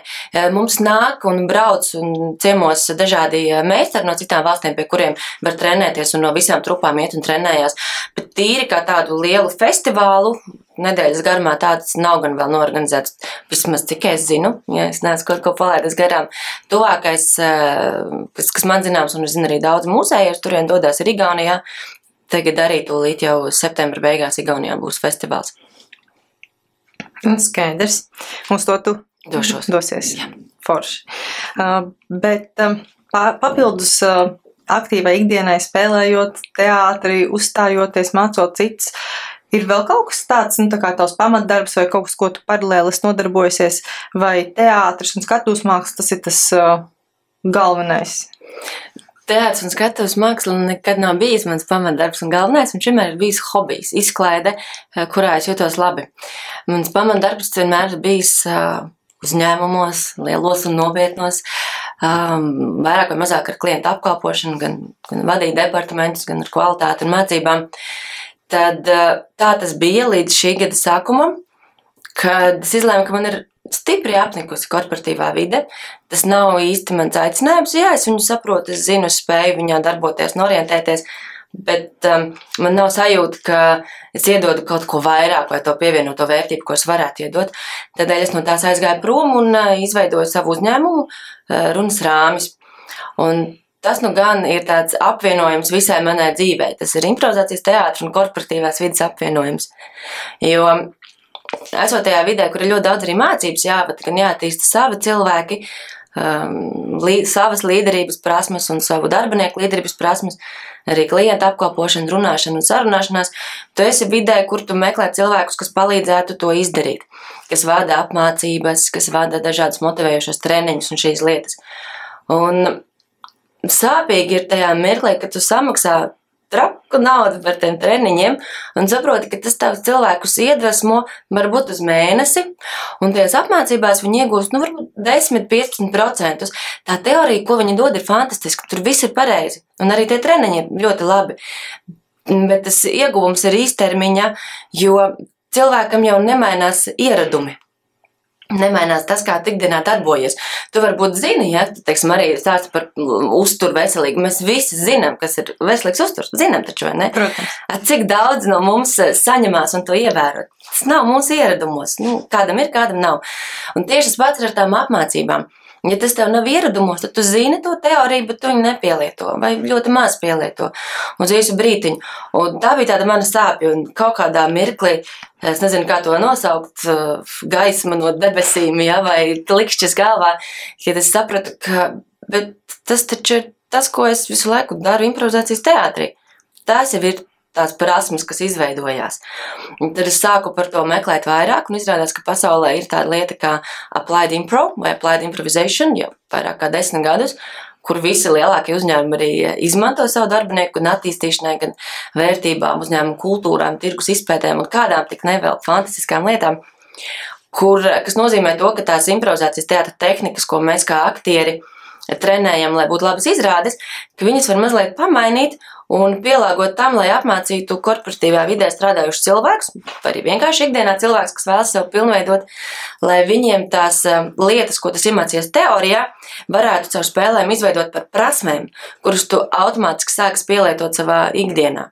Mums nāk un brauc un ciemos dažādi meistari no citām valstīm, pie kuriem var trenēties un no visām trupām iet un trenējās. Bet tīri kā tādu lielu festivālu, nedēļas garumā tāds nav gan vēl norganizēts. Vismaz cik es zinu, ja es neesmu kaut ko palaidis garām. Tuvākais, kas, man zināms, un es zinu arī daudz mūsējos, turien dodas ir Igaunijā, Tagad arī tūlīt jau septembra beigās Igaunijā būs festivāls. Skaidrs. Uz to tu Došos. dosies. Jā. Forši. Uh, bet um, papildus uh, aktīvai ikdienai spēlējot teātri, uzstājoties, mācot cits, ir vēl kaut kas tāds, nu, tā kā tavs pamatdarbs vai kaut kas, ko tu paralēli nodarbojusies, vai teātris un skatuves mākslas, tas ir tas uh, galvenais? Teātris un skatuves māksla nekad nav bijis mans pamatdarbs un galvenais, un vienmēr ir bijis hobijs, izklaide, eh, kurā es jūtos labi. Mans pamatdarbs vienmēr ir bijis uh, uzņēmumos, lielos un nopietnos, um, vairāk vai mazāk ar klientu apkalpošanu, gan, gan vadīt departamentus, gan ar kvalitāti un mācībām. Tad uh, tā tas bija līdz šī gada sākumam, kad es izlēmu, ka man ir stipri apnikusi korporatīvā vide. Tas nav īsti mans aicinājums. Jā, es viņu saprotu, es zinu, es spēju viņā darboties un orientēties. Bet um, man nav sajūta, ka es iedodu kaut ko vairāk vai to pievienoto vērtību, ko es varētu iedot. Tādēļ es no tās aizgāju prom un uh, izveidoju savu uzņēmumu, uh, runas rāmis. Un tas nu gan ir tāds apvienojums visai manai dzīvei. Tas ir improvizācijas teātris un korporatīvās vidas apvienojums. Jo esot tajā vidē, kur ir ļoti daudz arī mācības jāvada, gan jāattīsta savi cilvēki, um, lī, savas līderības prasmes un savu darbinieku līderības prasmes, arī klienta apkalpošana, runāšana un sarunāšanās. Tu esi vidē, kur tu meklē cilvēkus, kas palīdzētu to izdarīt, kas vada apmācības, kas vada dažādas motivējošas treniņus un šīs lietas. Un sāpīgi ir tajā mirklī, kad tu samaksā traku naudu par tiem treniņiem, un saproti, ka tas tavs cilvēkus iedvesmo varbūt uz mēnesi, un tajās apmācībās viņi iegūst, nu, varbūt 10-15%. Tā teorija, ko viņi dod, ir fantastiska, tur viss ir pareizi, un arī tie treniņi ir ļoti labi. Bet tas ieguvums ir īstermiņa, jo cilvēkam jau nemainās ieradumi nemainās tas, kā tu ikdienā darbojies. Tu varbūt zini, ja tu, teiksim, arī stāsti par uzturu veselīgu. Mēs visi zinām, kas ir veselīgs uzturs. Zinām taču, vai ne? Protams. Cik daudz no mums eh, saņemās un to ievērot. Tas nav mūsu ieradumos. Nu, kādam ir, kādam nav. Un tieši tas pats ir ar tām apmācībām. Ja tas tev nav ieradumos, tad tu zini to teoriju, bet tu viņu nepielieto vai ļoti maz pielieto uz īsu brītiņu. Un tā bija tāda mana sāpja, un kaut kādā mirklī, es nezinu, kā to nosaukt, gaisma no debesīm, ja, vai klikšķis galvā, kad es sapratu, ka tas taču ir tas, ko es visu laiku daru improvizācijas teātrī. Tās jau ir tās prasmes, kas izveidojās. Un tad es sāku par to meklēt vairāk, un izrādās, ka pasaulē ir tāda lieta kā applied impro vai applied improvisation jau vairāk kā desmit gadus, kur visi lielākie uzņēmumi arī izmanto savu darbinieku gan attīstīšanai, gan vērtībām, uzņēmumu kultūrām, tirgus izpētēm un kādām tik nevēl fantastiskām lietām. Kur, kas nozīmē to, ka tās improvizācijas teātras tehnikas, ko mēs kā aktieri trenējam, lai būtu labas izrādes, ka viņas var mazliet pamainīt un pielāgot tam, lai apmācītu korporatīvā vidē strādājušus cilvēkus, arī vienkārši ikdienā cilvēks, kas vēlas sev pilnveidot, lai viņiem tās um, lietas, ko tas iemācījies teorijā, varētu caur spēlēm izveidot par prasmēm, kuras tu automātiski sākas pielietot savā ikdienā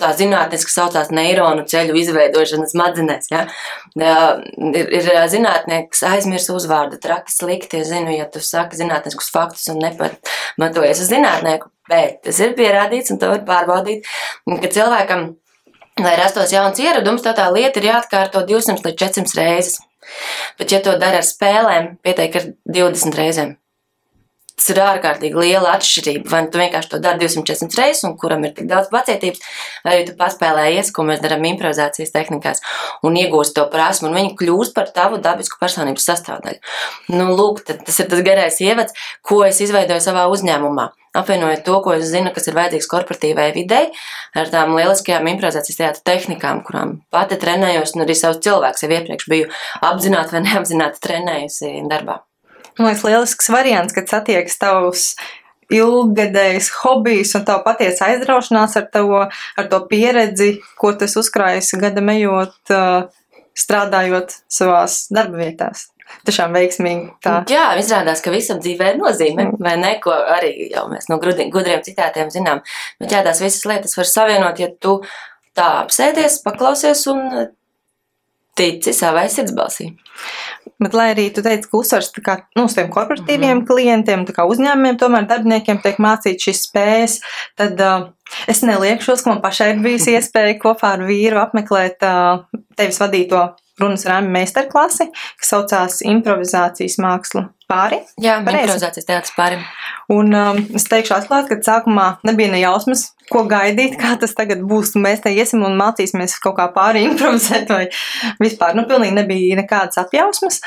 tā zinātnē, kas saucās neironu ceļu izveidošana smadzenēs. Ja? Ir, ir zinātnieki, kas aizmirst uzvārdu, traki slikti. Es zinu, ja tu saki zinātniskus faktus un nepamatojies uz zinātnieku, bet tas ir pierādīts un to var pārbaudīt, ka cilvēkam, lai rastos jauns ieradums, tā tā lieta ir jāatkārto 200 līdz 400 reizes. Bet, ja to dara ar spēlēm, pietiek ar 20 reizēm. Tas ir ārkārtīgi liela atšķirība. Vai nu tu vienkārši to dari 240 reizes, un kuram ir tik daudz pacietības, vai arī tu paspēlējies, ko mēs darām improvizācijas tehnikās, un iegūsi to prasmu, un viņi kļūst par tavu dabisku personības sastāvdaļu. Nu, lūk, tas ir tas garais ievads, ko es izveidoju savā uzņēmumā. Apvienojot to, ko es zinu, kas ir vajadzīgs korporatīvai videi, ar tām lieliskajām improvizācijas teātras tehnikām, kurām pati trenējos, un arī savus cilvēkus jau iepriekš biju apzināti vai neapzināti trenējusi darbā. Man liekas, lielisks variants, kad satiekas tavs ilggadējs hobijs un tā patiesa aizraušanās ar, tavu, ar to pieredzi, ko tas uzkrājas gada ejot, strādājot savās darba vietās. Tiešām veiksmīgi. Tā. Jā, izrādās, ka visam dzīvē ir nozīme, vai ne? Ko arī jau mēs no gudriem citātiem zinām. Bet jā, tās visas lietas var savienot, ja tu tā apsēdies, paklausies un tici savai sirdsbalsī. Bet, lai arī tu teici, ka uzsvars kā, nu, uz tiem korporatīviem mm -hmm. klientiem, kā uzņēmumiem, tomēr darbiniekiem tiek mācīts šīs spējas, tad uh, es neliekšos, ka man pašai ir bijusi iespēja kopā ar vīru apmeklēt uh, tevis vadīto runas rāmju meistarklasi, kas saucās improvizācijas mākslu pāri. Jā, pareizi. improvizācijas teātris pāri. Un um, es teikšu atklāt, ka sākumā nebija ne jausmas, ko gaidīt, kā tas tagad būs. Mēs te iesim un mācīsimies kaut kā pāri improvizēt vai vispār. Nu, pilnīgi nebija nekādas apjausmas,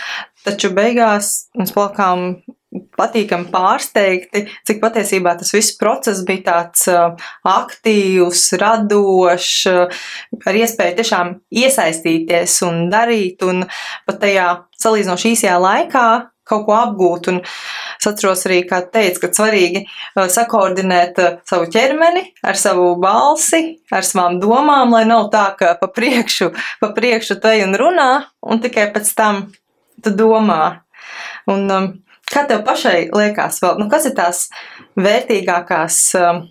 taču beigās mēs palikām patīkami pārsteigti, cik patiesībā tas viss process bija tāds uh, aktīvs, radošs, uh, ar iespēju tiešām iesaistīties un darīt, un pat tajā salīdzinoši īsajā laikā kaut ko apgūt. Un es atceros arī, kā teicu, ka svarīgi uh, sakoordinēt savu ķermeni ar savu balsi, ar savām domām, lai nav tā, ka pa priekšu, pa priekšu te un runā, un tikai pēc tam tu domā. Un, um, Kā tev pašai liekas, vēl, nu, kas ir tās vērtīgākās um,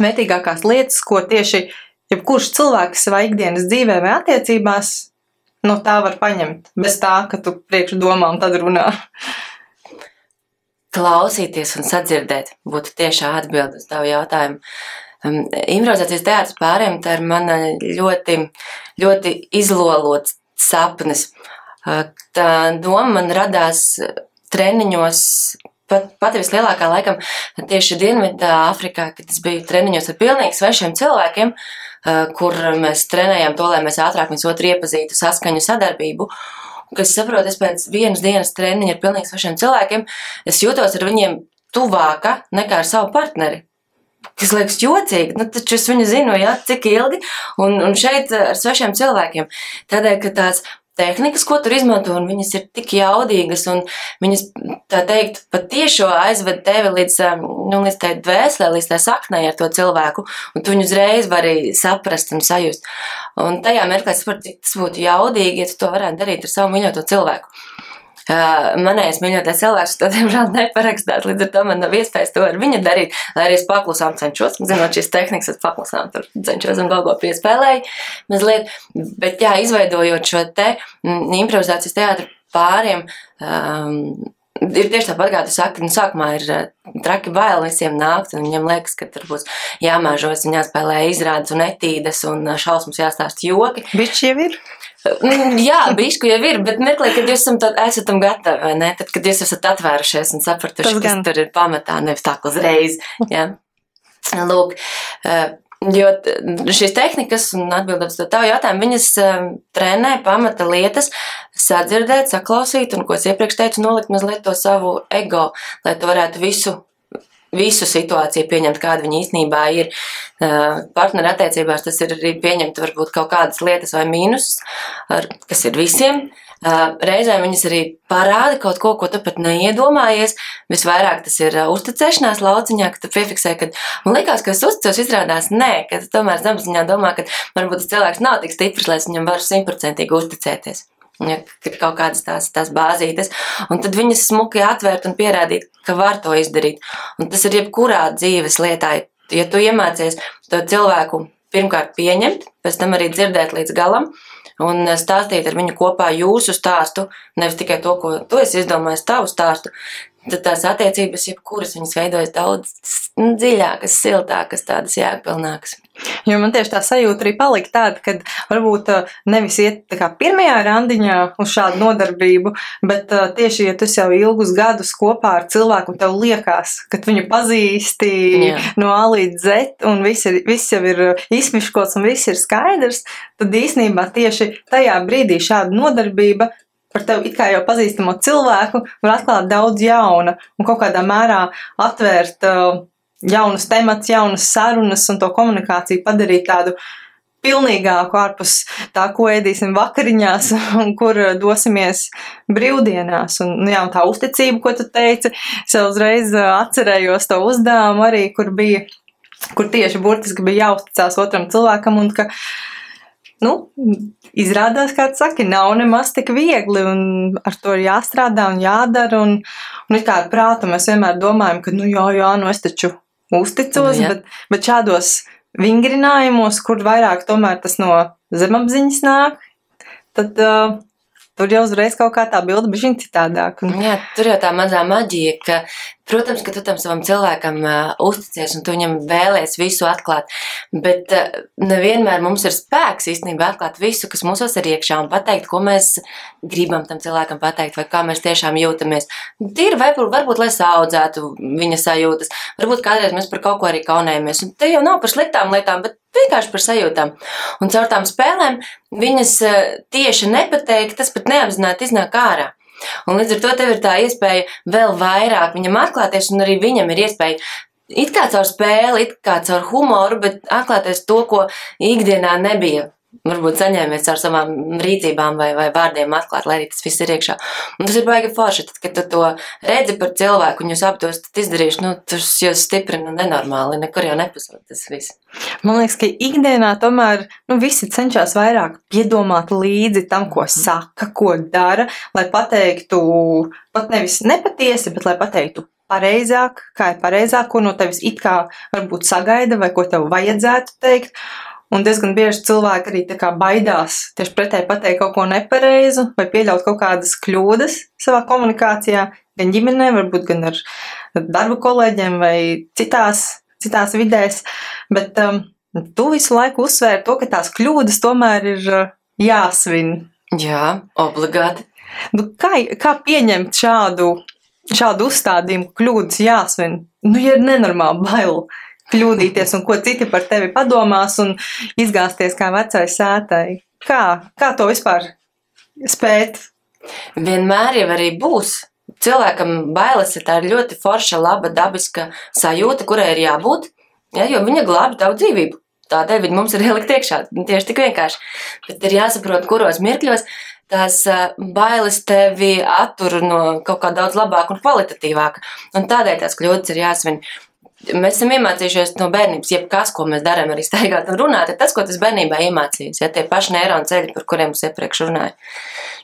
vērtīgākās lietas, ko tieši jebkurš cilvēks savā ikdienas dzīvē vai attiecībās no tā var paņemt, bez tā, ka tu priekš domām tad runā. Klausīties un sadzirdēt būtu tiešā atbilde uz tavu jautājumu. Um, improvizācijas teātris pārējiem tā ir mana ļoti, ļoti izlolots sapnis. Uh, tā doma man radās treniņos pat, pati vislielākā laikam tieši Dienvidā Afrikā, kad es biju treniņos ar pilnīgi svešiem cilvēkiem, eh, kur mēs trenējām to, lai mēs ātrāk viens otru iepazītu, saskaņu sadarbību. Kas saprotu, es pēc vienas dienas treniņa ar pilnīgi svešiem cilvēkiem, es jūtos ar viņiem tuvāka nekā ar savu partneri. Tas liekas jocīgi, nu, taču es viņu zinu, jā, cik ilgi, un, un šeit ar svešiem cilvēkiem. Tādēļ, ka tās tehnikas, ko tur izmanto, un viņas ir tik jaudīgas, un viņas, tā teikt, patiešo aizved tevi līdz, nu, līdz tai dvēselē, līdz tai saknei ar to cilvēku, un tu viņu uzreiz vari saprast un sajust. Un tajā mirklī es saprotu, cik tas būtu jaudīgi, ja tu to varētu darīt ar savu mīļoto cilvēku. Manējais mīļotais cilvēks to diemžēl neparakstās, līdz ar to man nav iespējas to ar viņu darīt, lai arī es paklusām cenšos, zinot šīs tehnikas, es paklusām tur cenšos un galvo piespēlēju mazliet, bet jā, izveidojot šo te improvizācijas teātru pāriem, um, ir tieši tāpat, kā tu saki, nu, sākumā ir traki bail visiem nākt, un viņiem liekas, ka tur būs jāmāžos, un jāspēlē izrādes un etīdes, un šausmas jāstāst joki. Bišķi jau ir. Mm, jā, bišku jau ir, bet mirklī, kad jūs esat, esat tam gatavi, vai ne? Tad, kad jūs esat atvērušies un sapratuši, kas tur ir pamatā, nevis tā uzreiz. Jā. Lūk, eh, jo šīs tehnikas, un atbildot uz tavu jautājumu, viņas eh, trenē pamata lietas, sadzirdēt, saklausīt, un, ko es iepriekš teicu, nolikt mazliet to savu ego, lai tu varētu visu visu situāciju pieņemt, kāda viņa īstenībā ir. Partneru attiecībās tas ir arī pieņemt varbūt kaut kādas lietas vai mīnusus, kas ir visiem. Reizēm viņas arī parāda kaut ko, ko tu pat neiedomājies. Visvairāk tas ir uzticēšanās lauciņā, ka tu piefiksē, ka man liekas, ka es uzticos, izrādās nē, ka tu tomēr zemapziņā domā, ka varbūt tas cilvēks nav tik stiprs, lai es viņam varu simtprocentīgi uzticēties. Ja, ir kaut kādas tās, tās bāzītes, un tad viņas smuki atvērt un pierādīt, ka var to izdarīt. Un tas ir jebkurā dzīves lietā. Ja tu iemācies to cilvēku pirmkārt pieņemt, pēc tam arī dzirdēt līdz galam un stāstīt ar viņu kopā jūsu stāstu, nevis tikai to, ko tu esi izdomājis, tavu stāstu, tad tās attiecības, jebkuras viņas veidojas daudz nu, dziļākas, siltākas, tādas jēgpilnākas. Jo man tieši tā sajūta arī palika tāda, ka varbūt uh, nevis iet pirmajā randiņā uz šādu nodarbību, bet uh, tieši, ja tu jau ilgus gadus kopā ar cilvēku un tev liekas, ka viņu pazīsti Jā. no A līdz Z un viss, ir, viss jau ir uh, izmiškots un viss ir skaidrs, tad īsnībā tieši tajā brīdī šāda nodarbība par tevi it kā jau pazīstamo cilvēku, var atklāt daudz jauna un kaut kādā mērā atvērt uh, jaunus temats, jaunas sarunas un to komunikāciju padarīt tādu pilnīgāku ārpus tā, ko ēdīsim vakariņās un kur dosimies brīvdienās. Un, nu jā, un tā uzticība, ko tu teici, es uzreiz uh, atcerējos to uzdevumu arī, kur bija, kur tieši burtiski bija jāuzticās otram cilvēkam un ka, nu, izrādās, kā tu saki, nav nemaz tik viegli, un ar to ir jāstrādā un jādara. Un, un kā ar prātu mēs vienmēr domājam, ka, nu, jā, jā, nu es taču uzticos, nu, bet, bet šādos vingrinājumos, kur vairāk tomēr tas no zemapziņas nāk, tad uh, Tur jau uzreiz kaut kā tā bilde bija citādāk. Un... Jā, tur jau tā mazā maģija, ka, protams, ka tu tam savam cilvēkam uh, uzticies un tu viņam vēlēs visu atklāt, bet uh, nevienmēr mums ir spēks īstenībā atklāt visu, kas mūsos ir iekšā un pateikt, ko mēs gribam tam cilvēkam pateikt vai kā mēs tiešām jūtamies. Tīri varbūt, varbūt lai saudzētu viņa sajūtas, varbūt kādreiz mēs par kaut ko arī kaunējamies. Un te jau nav par sliktām lietām, bet vienkārši par sajūtām. Un caur tām spēlēm viņas eh, tieši nepateiktas, pat neapzināti iznāk ārā. Un līdz ar to tev ir tā iespēja vēl vairāk viņam atklāties, un arī viņam ir iespēja it kā caur spēli, it kā caur humoru, bet atklāties to, ko ikdienā nebija varbūt saņēmies ar savām rīcībām vai, vai vārdiem atklāt, lai arī tas viss ir iekšā. Un tas ir baigi forši, tad, kad tu to redzi par cilvēku un jūs aptos izdarīšu, nu, tas jūs stiprina nenormāli, nekur jau nepazūd tas viss. Man liekas, ka ikdienā tomēr nu, visi cenšas vairāk piedomāt līdzi tam, ko saka, ko dara, lai pateiktu pat nevis nepatiesi, bet lai pateiktu pareizāk, kā ir pareizāk, ko no tevis it kā varbūt sagaida vai ko tev vajadzētu teikt. Un diezgan bieži cilvēki arī tā kā baidās tieši pretēji pateikt kaut ko nepareizu vai pieļaut kaut kādas kļūdas savā komunikācijā, gan ģimenē, varbūt gan ar darba kolēģiem vai citās, citās vidēs. Bet um, tu visu laiku uzsvēri to, ka tās kļūdas tomēr ir uh, jāsvin. Jā, obligāti. Nu, kā, kā pieņemt šādu, šādu uzstādījumu, kļūdas jāsvin? Nu, ja ir nenormāli bail kļūdīties un ko citi par tevi padomās un izgāzties kā vecai sētai. Kā, kā to vispār spēt? Vienmēr jau arī būs. Cilvēkam bailes ir tā ļoti forša, laba, dabiska sajūta, kurai ir jābūt, ja, jo viņa glābi tavu dzīvību. Tādēļ viņi mums ir ielikt iekšā. Tieši tik vienkārši. Bet ir jāsaprot, kuros mirkļos tās bailes tevi attur no kaut kā daudz labāka un kvalitatīvāka. Un tādēļ tās kļūdas ir jāsvin. Mēs esam iemācījušies no bērnības, jebkas, ko mēs darām, arī staigāt un runāt, ir tas, ko tas bērnībā iemācījās. Ja tie paši neironu ceļi, par kuriem es iepriekš runāju.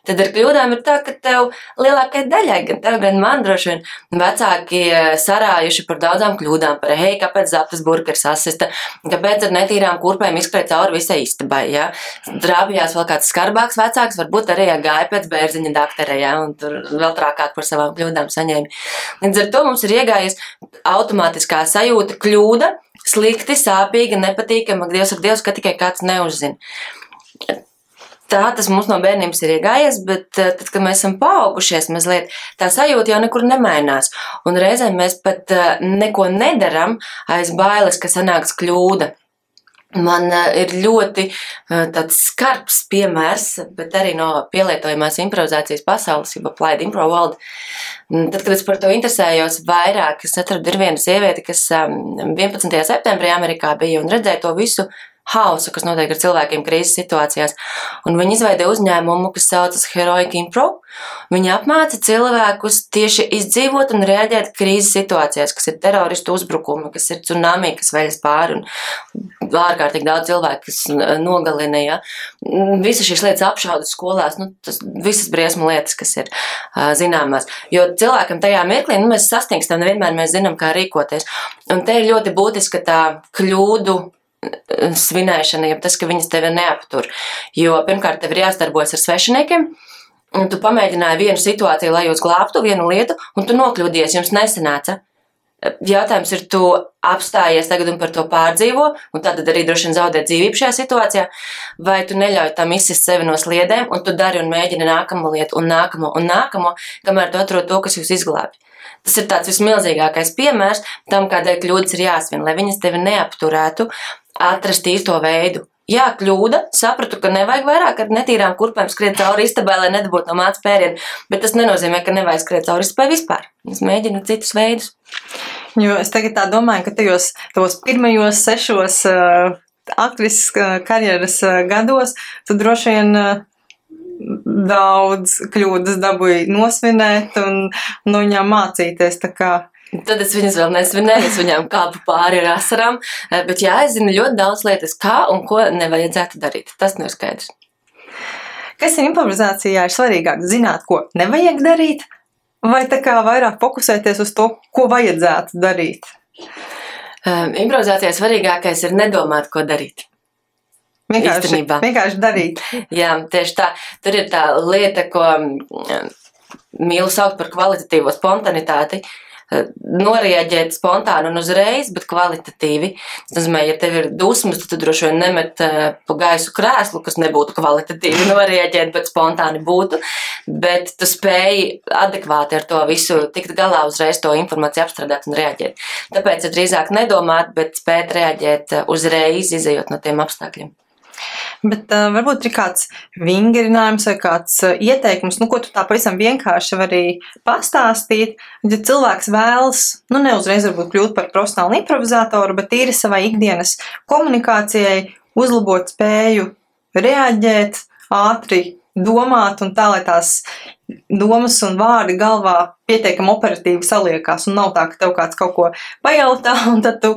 Tad ar kļūdām ir tā, ka tev lielākajai daļai, gan tev, gan man droši vien, vecāki sarājuši par daudzām kļūdām, par hei, kāpēc zaptas burgers asista, kāpēc ar netīrām kurpēm izskrēja cauri visai istabai. Ja? Drābījās vēl kāds skarbāks vecāks, varbūt arī ja gāja pēc bērziņa dakterē, ja? un tur vēl trākāk par savām kļūdām saņēma. Līdz ar to mums ir iegājies automātiskā sajūta kļūda, slikti, sāpīga, nepatīkama, Dievs ar Dievs, ka tikai kāds neuzzina tā tas mums no bērnības ir iegājies, bet eh, tad, kad mēs esam paaugušies mazliet, tā sajūta jau nekur nemainās. Un reizēm mēs pat eh, neko nedaram aiz bailes, ka sanāks kļūda. Man eh, ir ļoti tāds skarbs piemērs, bet arī no pielietojamās improvizācijas pasaules, jau applied improv world. Mm, tad, kad es par to interesējos vairāk, es atradu ir viena sieviete, kas 11. septembrī Amerikā bija un redzēja to visu hausu, kas notiek ar cilvēkiem krīzes situācijās. Un viņi izveidoja uzņēmumu, kas saucas Heroic Impro. Viņi apmāca cilvēkus tieši izdzīvot un reaģēt krīzes situācijās, kas ir teroristu uzbrukumi, kas ir tsunami, kas veļas pāri un ārkārtīgi daudz cilvēku, kas nogalina. Ja. Visas šīs lietas apšaudas skolās, nu, tas visas briesmu lietas, kas ir uh, zināmās. Jo cilvēkam tajā mirklī nu, mēs sastingstam, nevienmēr mēs zinām, kā rīkoties. Un te ir ļoti būtiska tā kļūdu svinēšana, ja tas, ka viņas tevi neaptur. Jo pirmkārt, tev ir jāsadarbojas ar svešiniekiem. Un tu pamēģināji vienu situāciju, lai jūs glābtu vienu lietu, un tu nokļūdies, jums nesanāca. Jautājums ir, tu apstājies tagad un par to pārdzīvo, un tad arī droši vien zaudē dzīvību šajā situācijā, vai tu neļauj tam izsist sevi no sliedēm, un tu dari un mēģini nākamo lietu, un nākamo, un nākamo, kamēr tu atrod to, kas jūs izglābj. Tas ir tāds vismilzīgākais piemērs tam, kādēļ kļūdas ir jāsvin, lai viņas tevi neapturētu, atrast īsto veidu. Jā, kļūda. Sapratu, ka nevajag vairāk ar netīrām kurpēm skriet cauri istabai, lai nedabūtu no mācības pērienu. Bet tas nenozīmē, ka nevajag skriet cauri istabai vispār. Es mēģinu citus veidus. Jo es tagad tā domāju, ka tajos tos pirmajos sešos uh, aktrises uh, karjeras uh, gados tu droši vien. Uh, daudz kļūdas dabūju nosvinēt un no viņām mācīties. Tad es viņas vēl nesvinēju, es viņām kāpu pāri ar asarām, eh, bet jā, es zinu ļoti daudz lietas, kā un ko nevajadzētu darīt. Tas nav skaidrs. Kas ir improvizācijā ir svarīgāk? Zināt, ko nevajag darīt, vai tā kā vairāk fokusēties uz to, ko vajadzētu darīt? Um, improvizācijā svarīgākais ir nedomāt, ko darīt. Vienkārši, Īstenībā. vienkārši darīt. Jā, tieši tā. Tur ir tā lieta, ko mīlu saukt par kvalitatīvo spontanitāti. Uh, norēģēt spontāni un uzreiz, bet kvalitatīvi. Tas nozīmē, ja tev ir dusmas, tad tu droši vien nemet eh, pa gaisu krēslu, kas nebūtu kvalitatīvi norēģēt, bet spontāni būtu. Bet tu spēji adekvāti ar to visu tikt galā, uzreiz to informāciju apstrādāt un reaģēt. Tāpēc ir drīzāk nedomāt, bet spēt reaģēt eh, uzreiz, izējot no tiem apstākļiem. Bet uh, varbūt ir kāds vingrinājums vai kāds uh, ieteikums, nu, ko tu tā pavisam vienkārši vari pastāstīt. Ja cilvēks vēlas, nu, neuzreiz varbūt kļūt par profesionālu improvizatoru, bet tīri savai ikdienas komunikācijai, uzlabot spēju reaģēt, ātri domāt un tā, lai tās domas un vārdi galvā pietiekami operatīvi saliekās. Un nav tā, ka tev kāds kaut ko pajautā, un tad tu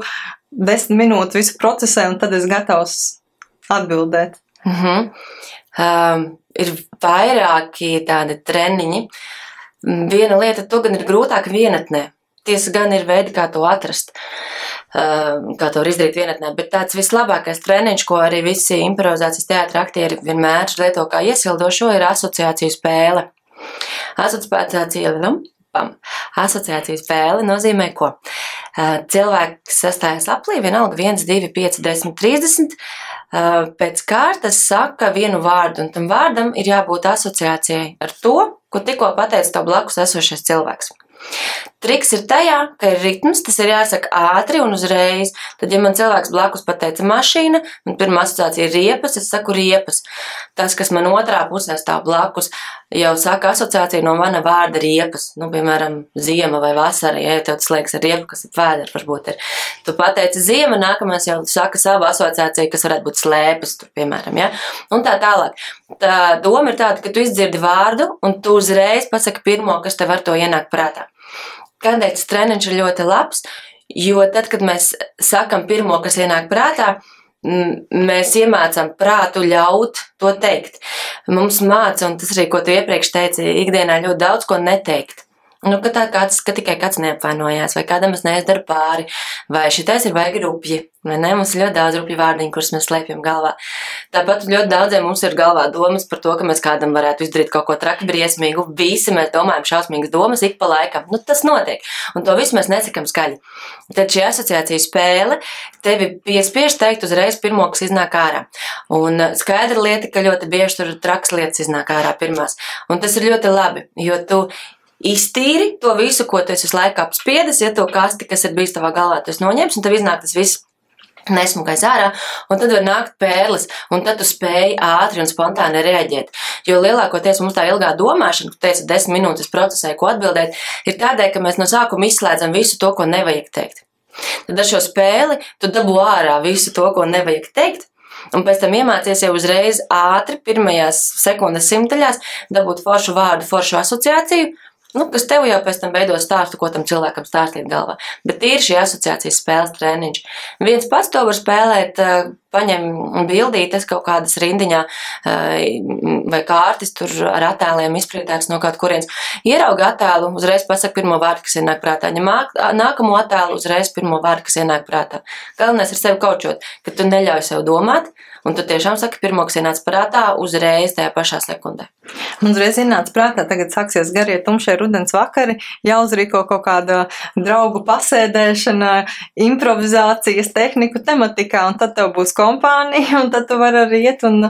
desmit minūtes visu procesē, un tad esi gatavs atbildēt? Mm -hmm. um, ir vairāki tādi treniņi. Viena lieta, to gan ir grūtāk vienatnē. Tiesa gan ir veidi, kā to atrast, kā to izdarīt vienatnē, bet tāds vislabākais treniņš, ko arī visi improvizācijas teātri aktieri vienmēr lieto kā iesildošo, ir asociāciju spēle. Asociācija, nu, pam. Asociācija spēle nozīmē, ko cilvēks sastājas aplī, vienalga 1, 2, 5, 10, 30. Pēc kārtas saka vienu vārdu, un tam vārdam ir jābūt asociācijai ar to, ko tikko pateica to blakus esošais cilvēks. Triks ir tajā, ka ir ritms, tas ir jāsaka ātri un uzreiz. Tad, ja man cilvēks blakus pateica mašīna, man pirmā asociācija ir riepas, es saku riepas. Tas, kas man otrā pusē stāv blakus, jau saka asociāciju no mana vārda riepas. Nu, piemēram, ziema vai vasara, ja tev tas liekas ar riepu, kas ir vēders, varbūt ir. Tu pateici ziema, nākamais jau saka savu asociāciju, kas varētu būt slēpes, tur, piemēram, ja? Un tā tālāk. Tā doma ir tāda, ka tu izdzirdi vārdu un tu uzreiz pasaki pirmo, kas tev ar to ienāk prātā. Kādēļ tas treniņš ir ļoti labs? Jo tad, kad mēs sakam pirmo, kas ienāk prātā, mēs iemācām prātu ļaut to teikt. Mums māca, un tas arī, ko tu iepriekš teici, ikdienā ļoti daudz ko neteikt. Nu, ka tā kāds, ka tikai kāds neapvainojās, vai kādam es neizdara pāri, vai šitais ir baigi rupji, vai ne? Mums ir ļoti daudz rupju vārdiņu, kurus mēs slēpjam galvā. Tāpat ļoti daudziem mums ir galvā domas par to, ka mēs kādam varētu izdarīt kaut ko traki briesmīgu. Visi mēs domājam šausmīgas domas ik pa laikam. Nu, tas notiek. Un to visu mēs nesakam skaļi. Tad šī asociācija spēle tevi piespiež teikt uzreiz pirmo, kas iznāk ārā. Un skaidra lieta, ka ļoti bieži tur traks lietas iznāk ārā pirmās. Un tas ir ļoti labi, jo tu iztīri to visu, ko tu esi visu laiku apspiedis, ja to kasti, kas ir bijis tavā galvā, tu esi noņemts, un tev iznāk tas viss. Nesmukais ārā, un tad var nākt pērlis, un tad tu spēj ātri un spontāni reaģēt. Jo lielākoties mums tā ilgā domāšana, ka teica, desmit minūtes procesē, ko atbildēt, ir tādēļ, ka mēs no sākuma izslēdzam visu to, ko nevajag teikt. Tad ar šo spēli tu dabū ārā visu to, ko nevajag teikt, un pēc tam iemācies jau uzreiz ātri, pirmajās sekundes simtaļās, dabūt foršu vārdu, foršu asociāciju, nu, kas tev jau pēc tam veido stāstu, ko tam cilvēkam stāstīt galvā. Bet ir šī asociācijas spēles treniņš. Viens pats to var spēlēt, eh, paņem bildītes kaut kādas rindiņā vai kārtis tur ar attēliem izpriedēts no kaut kurienes. Ierauga attēlu, uzreiz pasaka pirmo vārdu, kas ienāk prātā. Ņem nākamo attēlu, uzreiz pirmo vārdu, kas ienāk prātā. Galvenais ir sevi kaučot, ka tu neļauj sev domāt, Un tu tiešām saki, pirmo, kas ienāca prātā, uzreiz tajā pašā sekundē. Man uzreiz ienāca prātā, tagad sāksies garie tumšie rudens vakari, jāuzrīko kaut kāda draugu pasēdēšana, improvizācijas tehniku tematikā, un tad tev būs kompānija, un tad tu vari arī iet un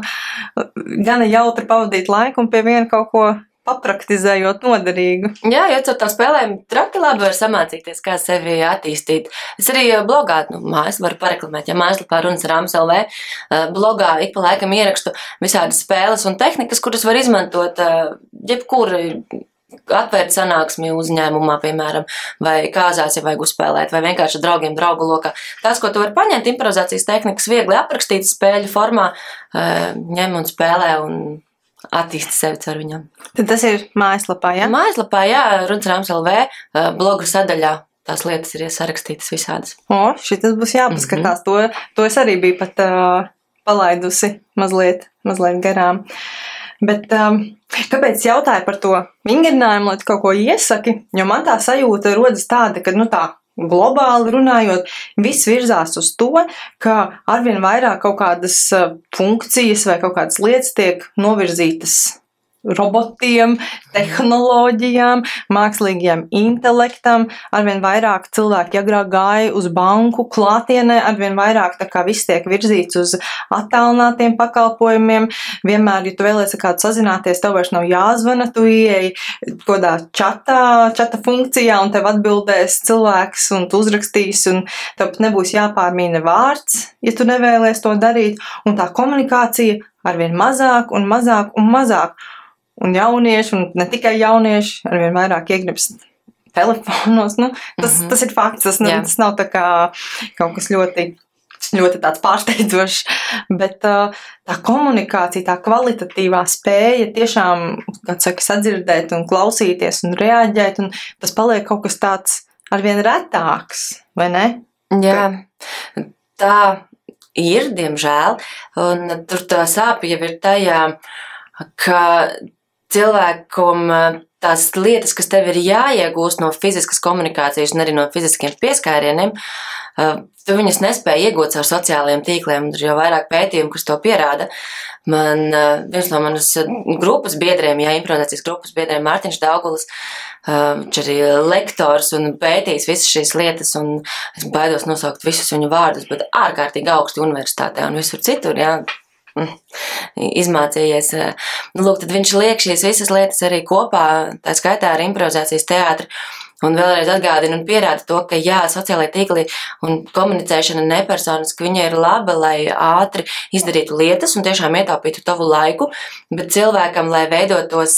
gana jautri pavadīt laiku un pie viena kaut ko papraktizējot noderīgu. Jā, jo ar tām spēlēm traki labi var samācīties, kā sevi attīstīt. Es arī eh, blogā, nu, mājas varu pareklamēt, ja mājaslapā runas rāmas LV, eh, blogā ik pa laikam ierakstu visādas spēles un tehnikas, kuras var izmantot jebkur atvērt sanāksmi uzņēmumā, piemēram, vai kāzās, ja vajag uzspēlēt, vai vienkārši draugiem draugu lokā. Tas, ko tu vari paņemt, improvizācijas tehnikas, viegli aprakstīt spēļu formā, ņem un spēlē un attīsti sevi caur viņam. Tad tas ir mājaslapā, jā? Mājaslapā, jā, Runas Rāms LV, bloga sadaļā. Tās lietas ir iesarakstītas visādas. O, šitas būs jāpaskatās. Mm -hmm. to, to es arī biju pat uh, palaidusi mazliet, mazliet garām. Bet um, kāpēc jautāju par to vingrinājumu, lai tu kaut ko iesaki? Jo man tā sajūta rodas tāda, ka, nu tā, globāli runājot, viss virzās uz to, ka arvien vairāk kaut kādas eh, funkcijas vai kaut kādas lietas tiek novirzītas robotiem, tehnoloģijām, mākslīgajam intelektam. Arvien vairāk cilvēki agrāk gāja uz banku klātienē, arvien vairāk tā kā viss tiek virzīts uz attālinātiem pakalpojumiem. Vienmēr, ja tu vēlies ar kādu sazināties, tev vairs nav jāzvana, tu ieej kodā čatā, čata funkcijā un tev atbildēs cilvēks un tu uzrakstīs un tev pat nebūs jāpārmīna vārds, ja tu nevēlies to darīt. Un tā komunikācija arvien mazāk un mazāk un mazāk. Un jaunieši, un ne tikai jaunieši, arvien vairāk iegribas telefonos. Nu, tas, mm -hmm. tas ir fakts, tas, ne, tas nav kaut kas ļoti ļoti tāds pārsteidzošs, bet tā komunikācija, tā kvalitatīvā spēja tiešām, saka, sadzirdēt un klausīties un reaģēt, un tas paliek kaut kas tāds arvien retāks, vai ne? Jā, tā ir, diemžēl, un tur tā sāpja jau ir tajā, ka cilvēkam tās lietas, kas tev ir jāiegūst no fiziskas komunikācijas un arī no fiziskiem pieskārieniem, tu viņas nespēji iegūt caur sociālajiem tīkliem. Ir jau vairāk pētījumu, kas to pierāda. Man viens no manas grupas biedriem, jā, improvizācijas grupas biedriem, Mārtiņš Daugulis, viņš arī lektors un pētījis visas šīs lietas, un es baidos nosaukt visus viņu vārdus, bet ārkārtīgi augsti universitātē un visur citur, jā, izmācījies. Nu, lūk, tad viņš liek šīs visas lietas arī kopā, tā skaitā ar improvizācijas teātri. Un vēlreiz atgādina un pierāda to, ka jā, sociālai tīkli un komunicēšana nepersoniski viņa ir laba, lai ātri izdarītu lietas un tiešām ietaupītu tavu laiku, bet cilvēkam, lai veidotos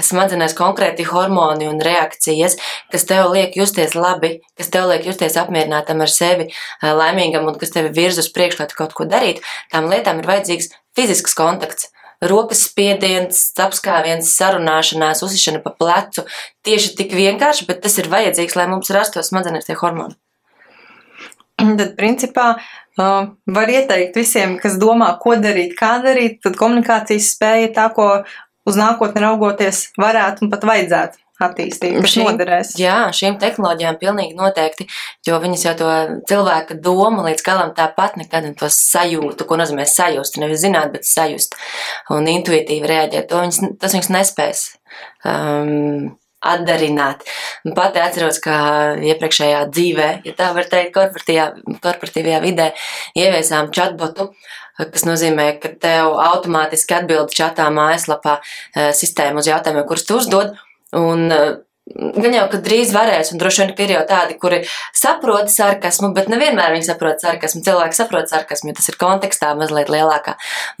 smadzenēs konkrēti hormoni un reakcijas, kas tev liek justies labi, kas tev liek justies apmierinātam ar sevi, laimīgam un kas tevi virz uz priekšu, lai tu kaut ko darītu, tām lietām ir vajadzīgs fizisks kontakts rokas spiediens, apskāviens, sarunāšanās, uzsišana pa plecu. Tieši tik vienkārši, bet tas ir vajadzīgs, lai mums rastos smadzenēs tie hormoni. Tad, principā, uh, var ieteikt visiem, kas domā, ko darīt, kā darīt, tad komunikācijas spēja tā, ko uz nākotni raugoties varētu un pat vajadzētu attīstīt, kas šīm, noderēs. Jā, šīm tehnoloģijām pilnīgi noteikti, jo viņas jau to cilvēka domu līdz galam tāpat nekad to sajūtu, ko nozīmē sajust, nevis zināt, bet sajust un intuitīvi reaģēt. To viņas, tas viņas nespēs. Um, atdarināt. Pati atceros, ka iepriekšējā dzīvē, ja tā var teikt, korporatīvajā, vidē ieviesām chatbotu, kas nozīmē, ka tev automātiski atbild čatā mājaslapā eh, sistēmu uz jautājumiem, kurus tu uzdod, Un eh, Gan jau, ka drīz varēs, un droši vien, ka ir jau tādi, kuri saprot sarkasmu, bet nevienmēr viņi saprot sarkasmu. Cilvēki saprot sarkasmu, jo tas ir kontekstā mazliet lielākā.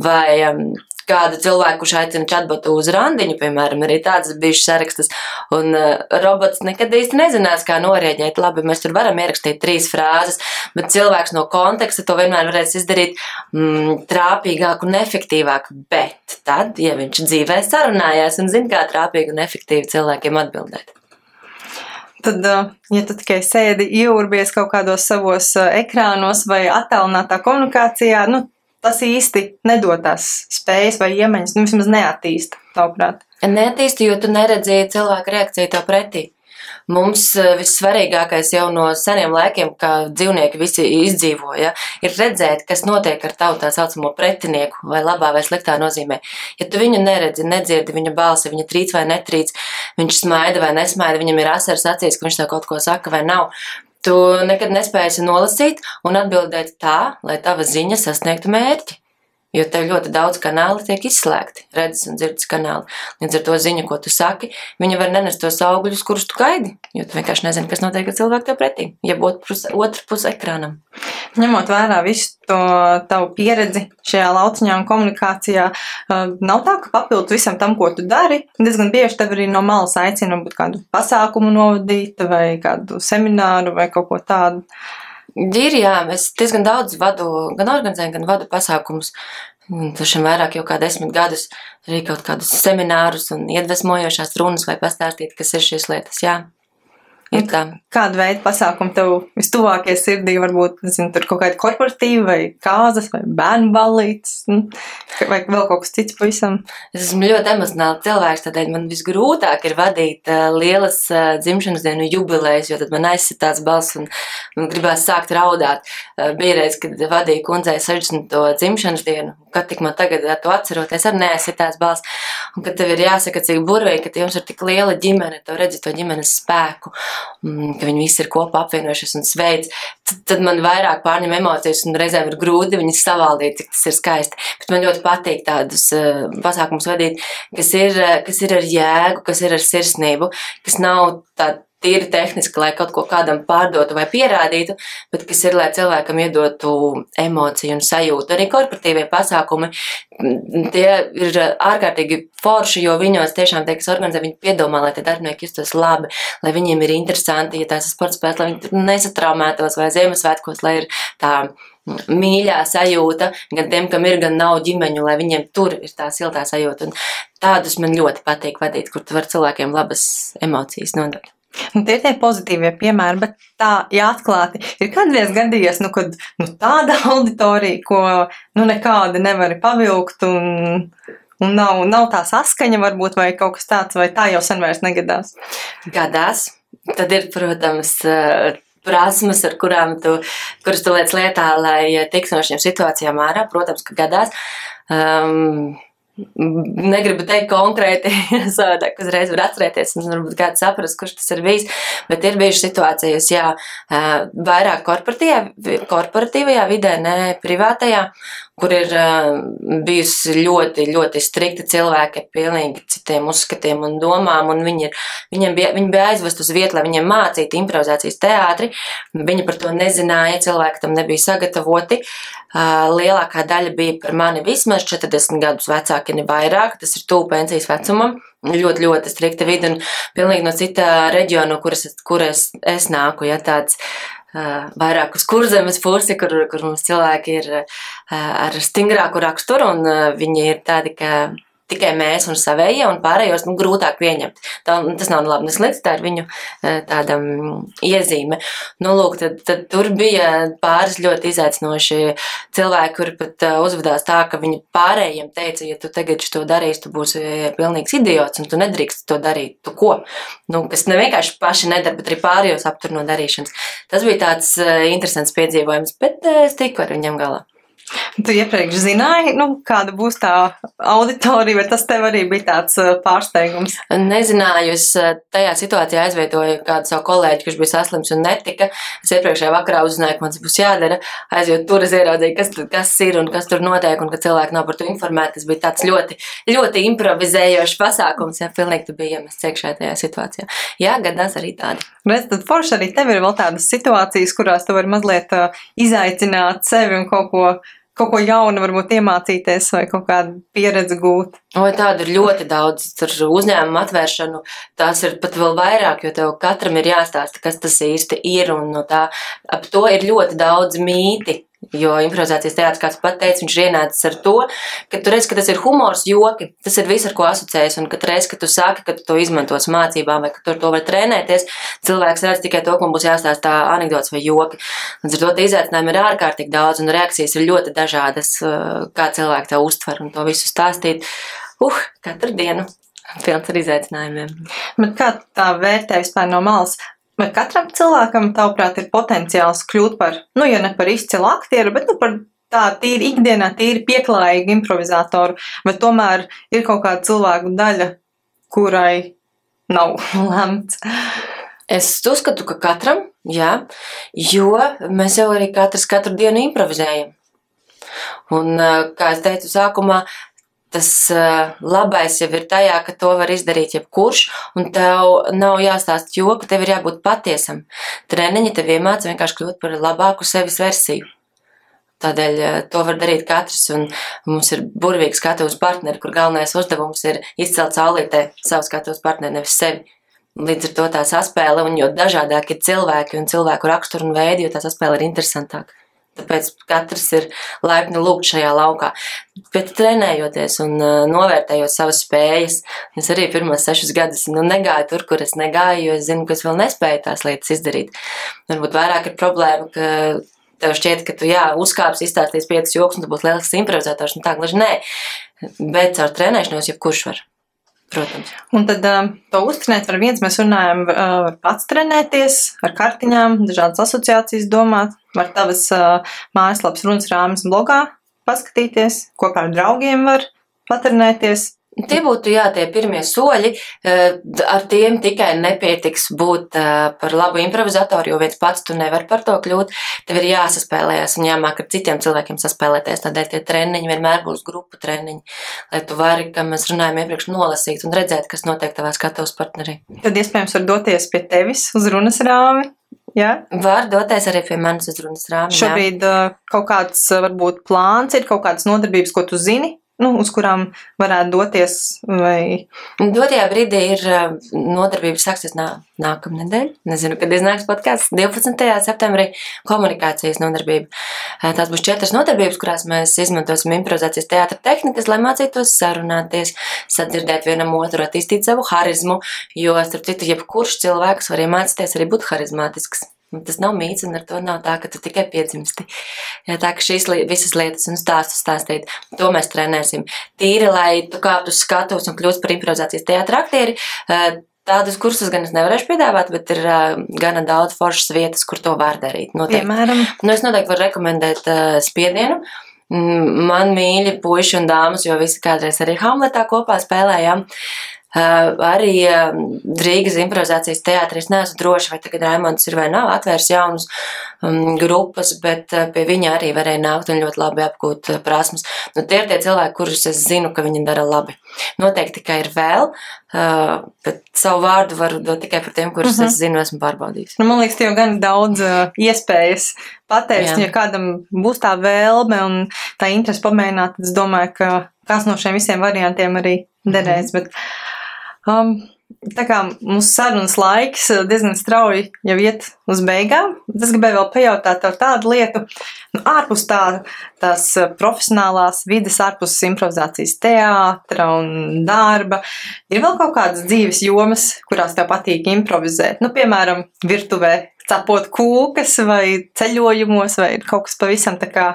Vai um, kādu cilvēku, kurš aicina chatbotu uz randiņu, piemēram, arī tāds bijušas sarakstas, un uh, robots nekad īsti nezinās, kā norēģēt. Labi, mēs tur varam ierakstīt trīs frāzes, bet cilvēks no konteksta to vienmēr varēs izdarīt mm, trāpīgāk un efektīvāk. Bet tad, ja viņš dzīvē sarunājās un zina, kā trāpīgi un efektīvi cilvēkiem atbildēt. Tad, uh, ja tu tikai sēdi, ieurbies kaut kādos savos uh, ekrānos vai attālinātā komunikācijā, nu, tas īsti nedod tās spējas vai iemaņas, nu vismaz neattīsta, tavuprāt. Neattīsta, jo tu neredzēji cilvēku reakciju to pretī. Mums eh, vissvarīgākais jau no seniem laikiem, kā dzīvnieki visi izdzīvoja, ir redzēt, kas notiek ar tavu tā saucamo pretinieku, vai labā vai sliktā nozīmē. Ja tu viņu neredzi, nedzirdi viņa balsi, viņa trīc vai netrīc, viņš smaida vai nesmaida, viņam ir asars acīs, ka viņš tev kaut ko saka vai nav, tu nekad nespēsi nolasīt un atbildēt tā, lai tava ziņa sasniegtu mērķi. Jo tev ļoti daudz kanāli tiek izslēgti, redzes un dzirdes kanāli. Līdz ar to ziņu, ko tu saki, viņa var nenest tos augļus, kurus tu gaidi. Jo tu vienkārši nezini, kas notiek ar cilvēku tev pretī, ja otru pusi ekrānam. Ņemot vērā visu to tavu pieredzi šajā lauciņā un komunikācijā, nav tā, ka papildus visam tam, ko tu dari, diezgan bieži tev arī no malas aicina būt kādu pasākumu novadīt vai kādu semināru vai kaut ko tādu. Ir, jā, es diezgan daudz vadu, gan organizēju, gan vadu pasākumus. Tašiem vairāk jau kā desmit gadus arī kaut kādus seminārus un iedvesmojošās runas vai pastāstīt, kas ir šīs lietas, jā. Ir tā. Kāda veida pasākumi tev vistuvākie sirdī? Varbūt nezinu, tur kaut kāda korporatīva vai kāzas vai bērnu balītes nu, vai vēl kaut kas cits pavisam. Es esmu ļoti emocionāli cilvēks, tādēļ man visgrūtāk ir vadīt uh, lielas uh, dzimšanas dienu jubilejas, jo tad man aizsitās balss un man gribās sākt raudāt. Uh, bija reiz, kad vadīju kundzei 60. dzimšanas dienu, kad tik man tagad to atceroties, ar neaizsitās balss. Un kad tev ir jāsaka, cik burvīgi, ka jums ir tik liela ģimene, tu redzi to ģimenes spēku. Mm, ka viņi visi ir kopā apvienojušies un sveic, tad, tad man vairāk pārņem emocijas un reizēm ir grūti viņas savaldīt, cik tas ir skaisti. Bet man ļoti patīk tādus uh, pasākumus vadīt, kas ir, uh, kas ir ar jēgu, kas ir ar sirsnību, kas nav tāda tīri tehniski, lai kaut ko kādam pārdotu vai pierādītu, bet kas ir, lai cilvēkam iedotu emociju un sajūtu. Arī korporatīvie pasākumi, tie ir ārkārtīgi forši, jo viņos tiešām tiek organizēti, viņi piedomā, lai tie darbinieki justos labi, lai viņiem ir interesanti, ja tās ir sporta spēles, lai viņi nesatraumētos vai Ziemassvētkos, lai ir tā mīļā sajūta gan tiem, kam ir, gan nav ģimeņu, lai viņiem tur ir tā siltā sajūta. Un tādus man ļoti patīk vadīt, kur tu vari cilvēkiem labas emocijas nodot. Un tie ir tie pozitīvie piemēri, bet tā, ja atklāti, ir kādreiz gadījies, nu, kad nu, tāda auditorija, ko nu, nekādi nevar pavilkt, un, un nav, nav tā saskaņa, varbūt, vai kaut kas tāds, vai tā jau sen vairs negadās? Gadās. Tad ir, protams, prasmes, ar kurām tu, kuras tu liec lietā, lai tiks no šīm situācijām ārā. Protams, ka gadās. Um, Negribu teikt konkrēti, savādāk uzreiz var atcerēties, un varbūt kāds saprast, kurš tas ir bijis. Bet ir bijušas situācijas, jā, vairāk korporatīvajā, korporatīvajā vidē, ne privātajā, kur ir bijusi ļoti, ļoti strikti cilvēki ar pilnīgi citiem uzskatiem un domām, un viņi, ir, viņiem bija, viņi bija aizvest uz vietu, lai viņiem mācītu improvizācijas teātri. Viņi par to nezināja, cilvēki tam nebija sagatavoti. Lielākā daļa bija par mani vismaz 40 gadus vecāki, ne vairāk. Tas ir tuvu pensijas vecumam. Ļoti, ļoti strikta vidi un pilnīgi no cita reģiona, kuras, kuras es nāku. Ja, tāds, vairāk uz kurzemes pusi, kur, kur mums cilvēki ir uh, ar stingrāku raksturu, un uh, viņi ir tādi, ka tikai mēs un savējie, un pārējos nu, grūtāk pieņemt. Tā, tas nav labi neslikts, tā ir viņu e, tāda mm, iezīme. Nu, lūk, tad, tad tur bija pāris ļoti izaicinoši cilvēki, kuri pat e, uzvedās tā, ka viņi pārējiem teica, ja tu tagad to darīsi, tu būsi pilnīgs idiots, un tu nedrīkst to darīt. Tu ko? Nu, kas ne vienkārši paši nedara, bet arī pārējos aptur no darīšanas. Tas bija tāds e, interesants piedzīvojums, bet es tiku ar viņiem galā. Tu iepriekš zināji, nu, kāda būs tā auditorija, vai tas tev arī bija tāds pārsteigums? Nezināju, es tajā situācijā aizvietoju kādu savu kolēģi, kurš bija saslims un netika. Es iepriekšējā vakarā uzzināju, ka man tas būs jādara. Aizjūt tur, es ieraudzīju, kas, kas ir un kas tur notiek, un ka cilvēki nav par to informēti. Tas bija tāds ļoti, ļoti improvizējošs pasākums, ja pilnīgi tu biji iemests iekšā tajā situācijā. Jā, gadās arī tādi. Redz, tad forši arī tev ir vēl tādas situācijas, kurās tu vari mazliet izaicināt sevi un kaut ko kaut ko jaunu, varbūt iemācīties vai kaut kādu pieredzi gūt. O, tādu ir ļoti daudz. Ar uzņēmumu atvēršanu tās ir pat vēl vairāk, jo tev katram ir jāstāsta, kas tas īsti ir. Un no tā, ap to ir ļoti daudz mīti. Jo improvizācijas teātris, kāds pat teica, viņš ir ienācis ar to, ka tu redz, ka tas ir humors, joki, tas ir viss, ar ko asociējas, un katru reizi, kad tu saki, ka tu to izmantos mācībām, vai ka tu ar to vari trenēties, cilvēks redz tikai to, ka man būs jāstāsta anekdots vai joki. Līdz ar to izaicinājumi ir ārkārtīgi daudz, un reakcijas ir ļoti dažādas, uh, kā cilvēki to uztver, un to visu stāstīt, uh, katru dienu. Pilns ar izaicinājumiem. Bet kā tā vērtē vispār no malas? Vai katram cilvēkam, tavuprāt, ir potenciāls kļūt par, nu, ja ne par izcilu aktieru, bet nu, par tādu tīri ikdienā, tīri pieklājīgu improvizatoru, vai tomēr ir kaut kāda cilvēku daļa, kurai nav lemts? Es uzskatu, ka katram, jā, jo mēs jau arī katrs katru dienu improvizējam. Un, kā es teicu sākumā, tas uh, labais jau ir tajā, ka to var izdarīt jebkurš, un tev nav jāstāst joku, tev ir jābūt patiesam. Treniņi tev iemāca vienkārši kļūt par labāku sevis versiju. Tādēļ uh, to var darīt katrs, un mums ir burvīgi skatuves partneri, kur galvenais uzdevums ir izcelt saulītē savu skatuves partneri, nevis sevi. Līdz ar to tā saspēle, un jo dažādāk ir cilvēki un cilvēku raksturu un veidi, jo tā saspēle ir interesantāka. Tāpēc katrs ir laipni lūgt šajā laukā. Bet trenējoties un uh, novērtējot savas spējas, es arī pirmos sešus gadus nu, negāju tur, kur es negāju, jo es zinu, ka es vēl nespēju tās lietas izdarīt. Varbūt vairāk ir problēma, ka tev šķiet, ka tu jā, uzkāpsi, izstāstīs piecus joks, un tu būsi lielisks improvizators. Tā gluži nē, bet caur trenēšanos jebkurš var. Protams. Un tad uh, to uztrenēt var viens, mēs runājam, uh, var pats trenēties ar kartiņām, dažādas asociācijas domāt, var tavas uh, mājaslapas runas rāmas blogā paskatīties, kopā ar draugiem var patrenēties. Tie būtu jā, tie pirmie soļi. Eh, ar tiem tikai nepietiks būt eh, par labu improvizatoru, jo viens pats tu nevari par to kļūt. Tev ir jāsaspēlējas un jāmāk ar citiem cilvēkiem saspēlēties. Tādēļ tie treniņi vienmēr būs grupu treniņi, lai tu vari, kā mēs runājam iepriekš, nolasīt un redzēt, kas notiek tavā skatuves partnerī. Tad iespējams var doties pie tevis uz runas rāmi. Jā. Var doties arī pie manis uz runas rāmja. Šobrīd. Eh, kaut kāds varbūt plāns ir, kaut kādas nodarbības, ko tu zini, nu, uz kurām varētu doties? Vai... Dotajā brīdī ir nodarbība sāksies nā, nākamā nedēļa. Nezinu, kad iznāks podkāsts 12. septembrī komunikācijas nodarbība. Tās būs četras nodarbības, kurās mēs izmantosim improvizācijas teātra tehnikas, lai mācītos sarunāties, sadzirdēt vienam otru, attīstīt savu harizmu, jo, starp citu, jebkurš cilvēks var iemācīties arī būt harizmātisks. Tas nav mīts, un ar to nav tā, ka tu tikai piedzimsti. Jā, tā ka šīs li visas lietas un stāstus stāstīt, to mēs trenēsim. Tīri, lai tu kāptu uz skatuves un kļūst par improvizācijas teātra aktieri, Tādus kursus gan es nevarēšu piedāvāt, bet ir uh, gana daudz foršas vietas, kur to var darīt. Noteikti. Piemēram, nu, es noteikti varu rekomendēt uh, spiedienu. Man mīļi puiši un dāmas, jo visi kādreiz arī Hamletā kopā spēlējām. Uh, arī uh, Rīgas improvizācijas teātris neesmu droši, vai tagad Raimonds ir vai nav atvērs jaunas um, grupas, bet uh, pie viņa arī varēja nākt un ļoti labi apgūt prasmes. Nu, tie ir tie cilvēki, kurus es zinu, ka viņi dara labi. Noteikti, ka ir vēl, bet savu vārdu varu dot tikai par tiem, kurus uh -huh. es zinu, esmu pārbaudījis. Nu, man liekas, tev gan daudz iespējas pateikt, ja kādam būs tā vēlme un tā interese pamēģināt, tad es domāju, ka kāds no šiem visiem variantiem arī derēs. Mm -hmm. bet, Um, tā kā mūsu sarunas laiks uh, diezgan strauji jau iet uz beigām, es gribēju vēl pajautāt tev tādu lietu, nu, ārpus tā, tās uh, profesionālās vides, ārpus improvizācijas teātra un darba, ir vēl kaut kādas dzīves jomas, kurās tev patīk improvizēt, nu, piemēram, virtuvē, cepot kūkas vai ceļojumos vai kaut kas pavisam tā kā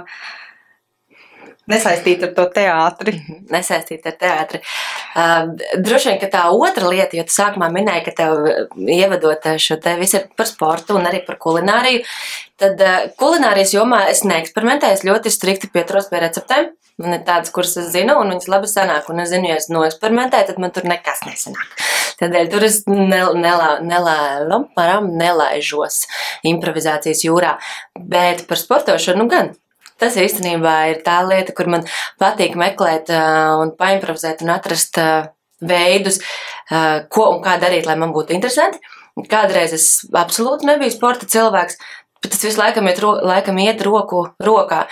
Nesaistīta ar to teātri. Nesaistīta ar teātri. Uh, droši vien, ka tā otra lieta, jo tu sākumā minēji, ka tev ievadot šo te visu par sportu un arī par kulināriju, tad uh, kulinārijas jomā es neeksperimentēju, es ļoti strikti pieturos pie receptēm. Man ir tādas, kuras es zinu, un viņas labi sanāk. Un es zinu, ja es noeksperimentēju, tad man tur nekas nesanāk. Tādēļ tur es nelēlu, nelaižos improvizācijas jūrā. Bet par sportošanu nu gan. Tas īstenībā ir tā lieta, kur man patīk meklēt un paimprovizēt un atrast veidus, ko un kā darīt, lai man būtu interesanti. Kādreiz es absolūti nebiju sporta cilvēks, bet tas visu laikam iet, laikam iet roku rokā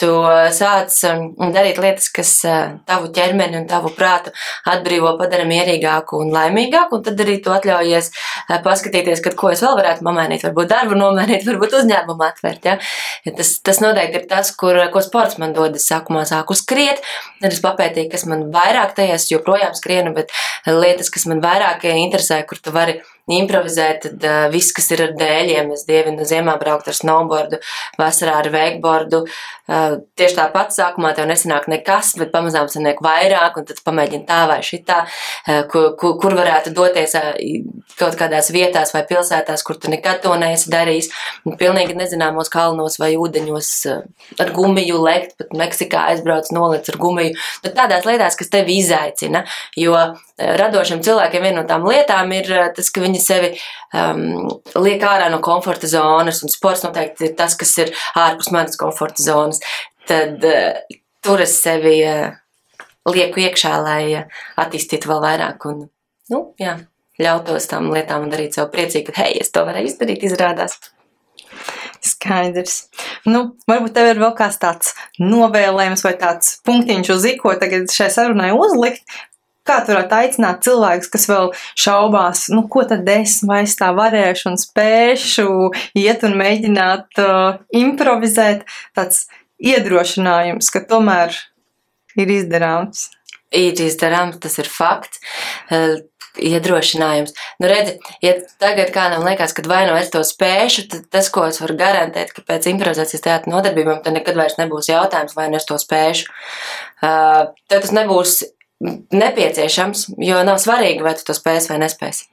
tu sāc um, darīt lietas, kas uh, tavu ķermeni un tavu prātu atbrīvo, padara mierīgāku un laimīgāku, un tad arī tu atļaujies uh, paskatīties, kad ko es vēl varētu pamainīt, varbūt darbu nomainīt, varbūt uzņēmumu atvērt. Ja tas, tas noteikti ir tas, kur, ko sports man dod. Es sākumā sāku skriet, tad es papētīju, kas man vairāk tajās joprojām skrienu, bet lietas, kas man vairāk interesē, kur tu vari improvizēt, tad uh, viss, kas ir ar dēļiem, es dievinu ziemā braukt ar snowboardu, vasarā ar wakeboardu. Uh, tieši tāpat sākumā tev nesanāk nekas, bet pamazām sanāk vairāk, un tad pamēģini tā vai šitā, uh, kur, kur, kur varētu doties uh, kaut kādās vietās vai pilsētās, kur tu nekad to neesi darījis. Un pilnīgi nezināmos kalnos vai ūdeņos uh, ar gumiju lekt, pat Meksikā aizbrauc noliec ar gumiju. Tad tādās lietās, kas tevi izaicina, jo radošiem cilvēkiem viena no tām lietām ir uh, tas, ka viņi sevi um, liek ārā no komforta zonas, un sports noteikti ir tas, kas ir ārpus manas komforta zonas, tad uh, tur es sevi uh, lieku iekšā, lai uh, attīstītu vēl vairāk. Un, nu, jā, ļautos tam lietām un darīt sev priecīgi, ka, hei, es to varēju izdarīt, izrādās. Skaidrs. Nu, varbūt tev ir vēl kāds tāds novēlējums vai tāds punktiņš uz iko tagad šai sarunai uzlikt, Kā tu varētu aicināt cilvēkus, kas vēl šaubās, nu, ko tad es vairs tā varēšu un spēšu iet un mēģināt uh, improvizēt, tāds iedrošinājums, ka tomēr ir izdarāms? Ir izdarāms, tas ir fakts. Uh, iedrošinājums. Nu, redzi, ja tagad kādam liekas, ka vai nu es to spēšu, tad tas, ko es varu garantēt, ka pēc improvizācijas teātra nodarbībām, tad nekad vairs nebūs jautājums, vai nu es to spēšu. Uh, tad tas nebūs nepieciešams, jo nav svarīgi, vai tu to spēsi vai nespēsi.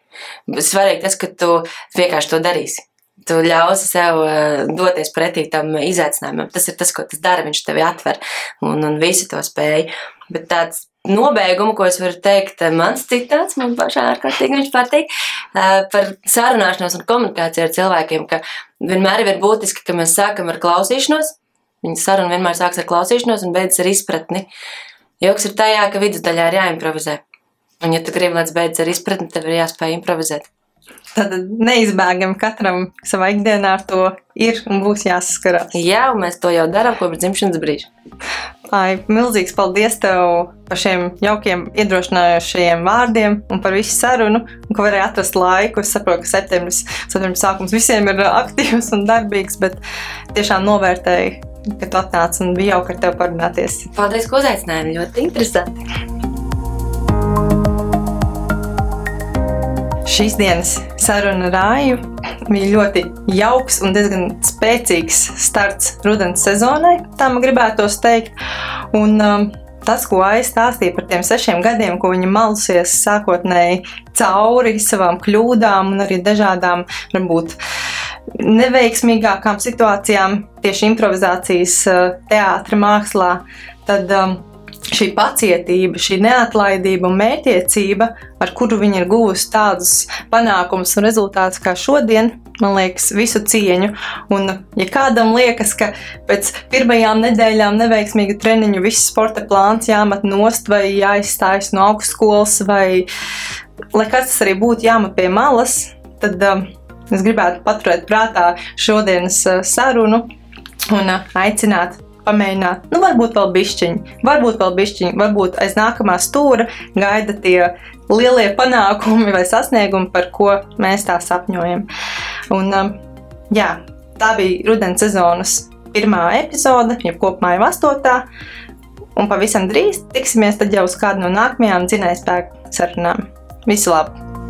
Svarīgi tas, ka tu vienkārši to darīsi. Tu ļausi sev eh, doties pretī tam izaicinājumam. Tas ir tas, ko tas dara. Viņš tevi atver un, un visi to spēj. Bet tāds nobeigumu, ko es varu teikt, mans citāts, man pašā ārkārtīgi viņš patīk, eh, par sarunāšanos un komunikāciju ar cilvēkiem, ka vienmēr ir būtiski, ka mēs sākam ar klausīšanos. Viņa saruna vienmēr sāks ar klausīšanos un beidzas ar izpratni. Uh, Joks ir tajā, ka vidusdaļā ir jāimprovizē. Un, ja tu gribi, lai tas beidzas ar izpratni, tev ir jāspēj improvizēt. Tad neizbēgami katram savā ikdienā ar to ir un būs jāsaskarās. Jā, un mēs to jau darām kopš dzimšanas brīža. Ai, milzīgs paldies tev par šiem jaukiem, iedrošinājošiem vārdiem un par visu sarunu, un ka varēja atrast laiku. Es saprotu, ka septembris, septembris sākums visiem ir aktīvs un darbīgs, bet tiešām novērtēju ka tu atnāci un bija jauki ar tevi parunāties. Paldies, ka uzaicinājumi. Ļoti interesanti. Šīs dienas saruna rāju bija ļoti jauks un diezgan spēcīgs starts rudens sezonai, tā man gribētos teikt. Un, um, tas, ko aizstāstīja par tiem sešiem gadiem, ko viņa malusies sākotnēji cauri savām kļūdām un arī dažādām, varbūt, neveiksmīgākām situācijām tieši improvizācijas uh, teātra mākslā, tad um, šī pacietība, šī neatlaidība un mētiecība, ar kuru viņa ir guvusi tādus panākumus un rezultātus kā šodien, man liekas, visu cieņu. Un, ja kādam liekas, ka pēc pirmajām nedēļām neveiksmīgu treniņu viss sporta plāns jāmet nost vai jāizstājas no augstskolas, vai lai kas tas arī būtu jāmet pie malas, tad um, es gribētu paturēt prātā šodienas uh, sarunu un uh, aicināt pamēģināt, nu, varbūt vēl bišķiņi, varbūt vēl bišķiņi, varbūt aiz nākamā stūra gaida tie lielie panākumi vai sasniegumi, par ko mēs tā sapņojam. Un, um, jā, tā bija rudens sezonas pirmā epizode, jeb kopumā jau astotā. Un pavisam drīz tiksimies jau uz kādu no nākamajām dzinējspēku sarunām. Visu labu!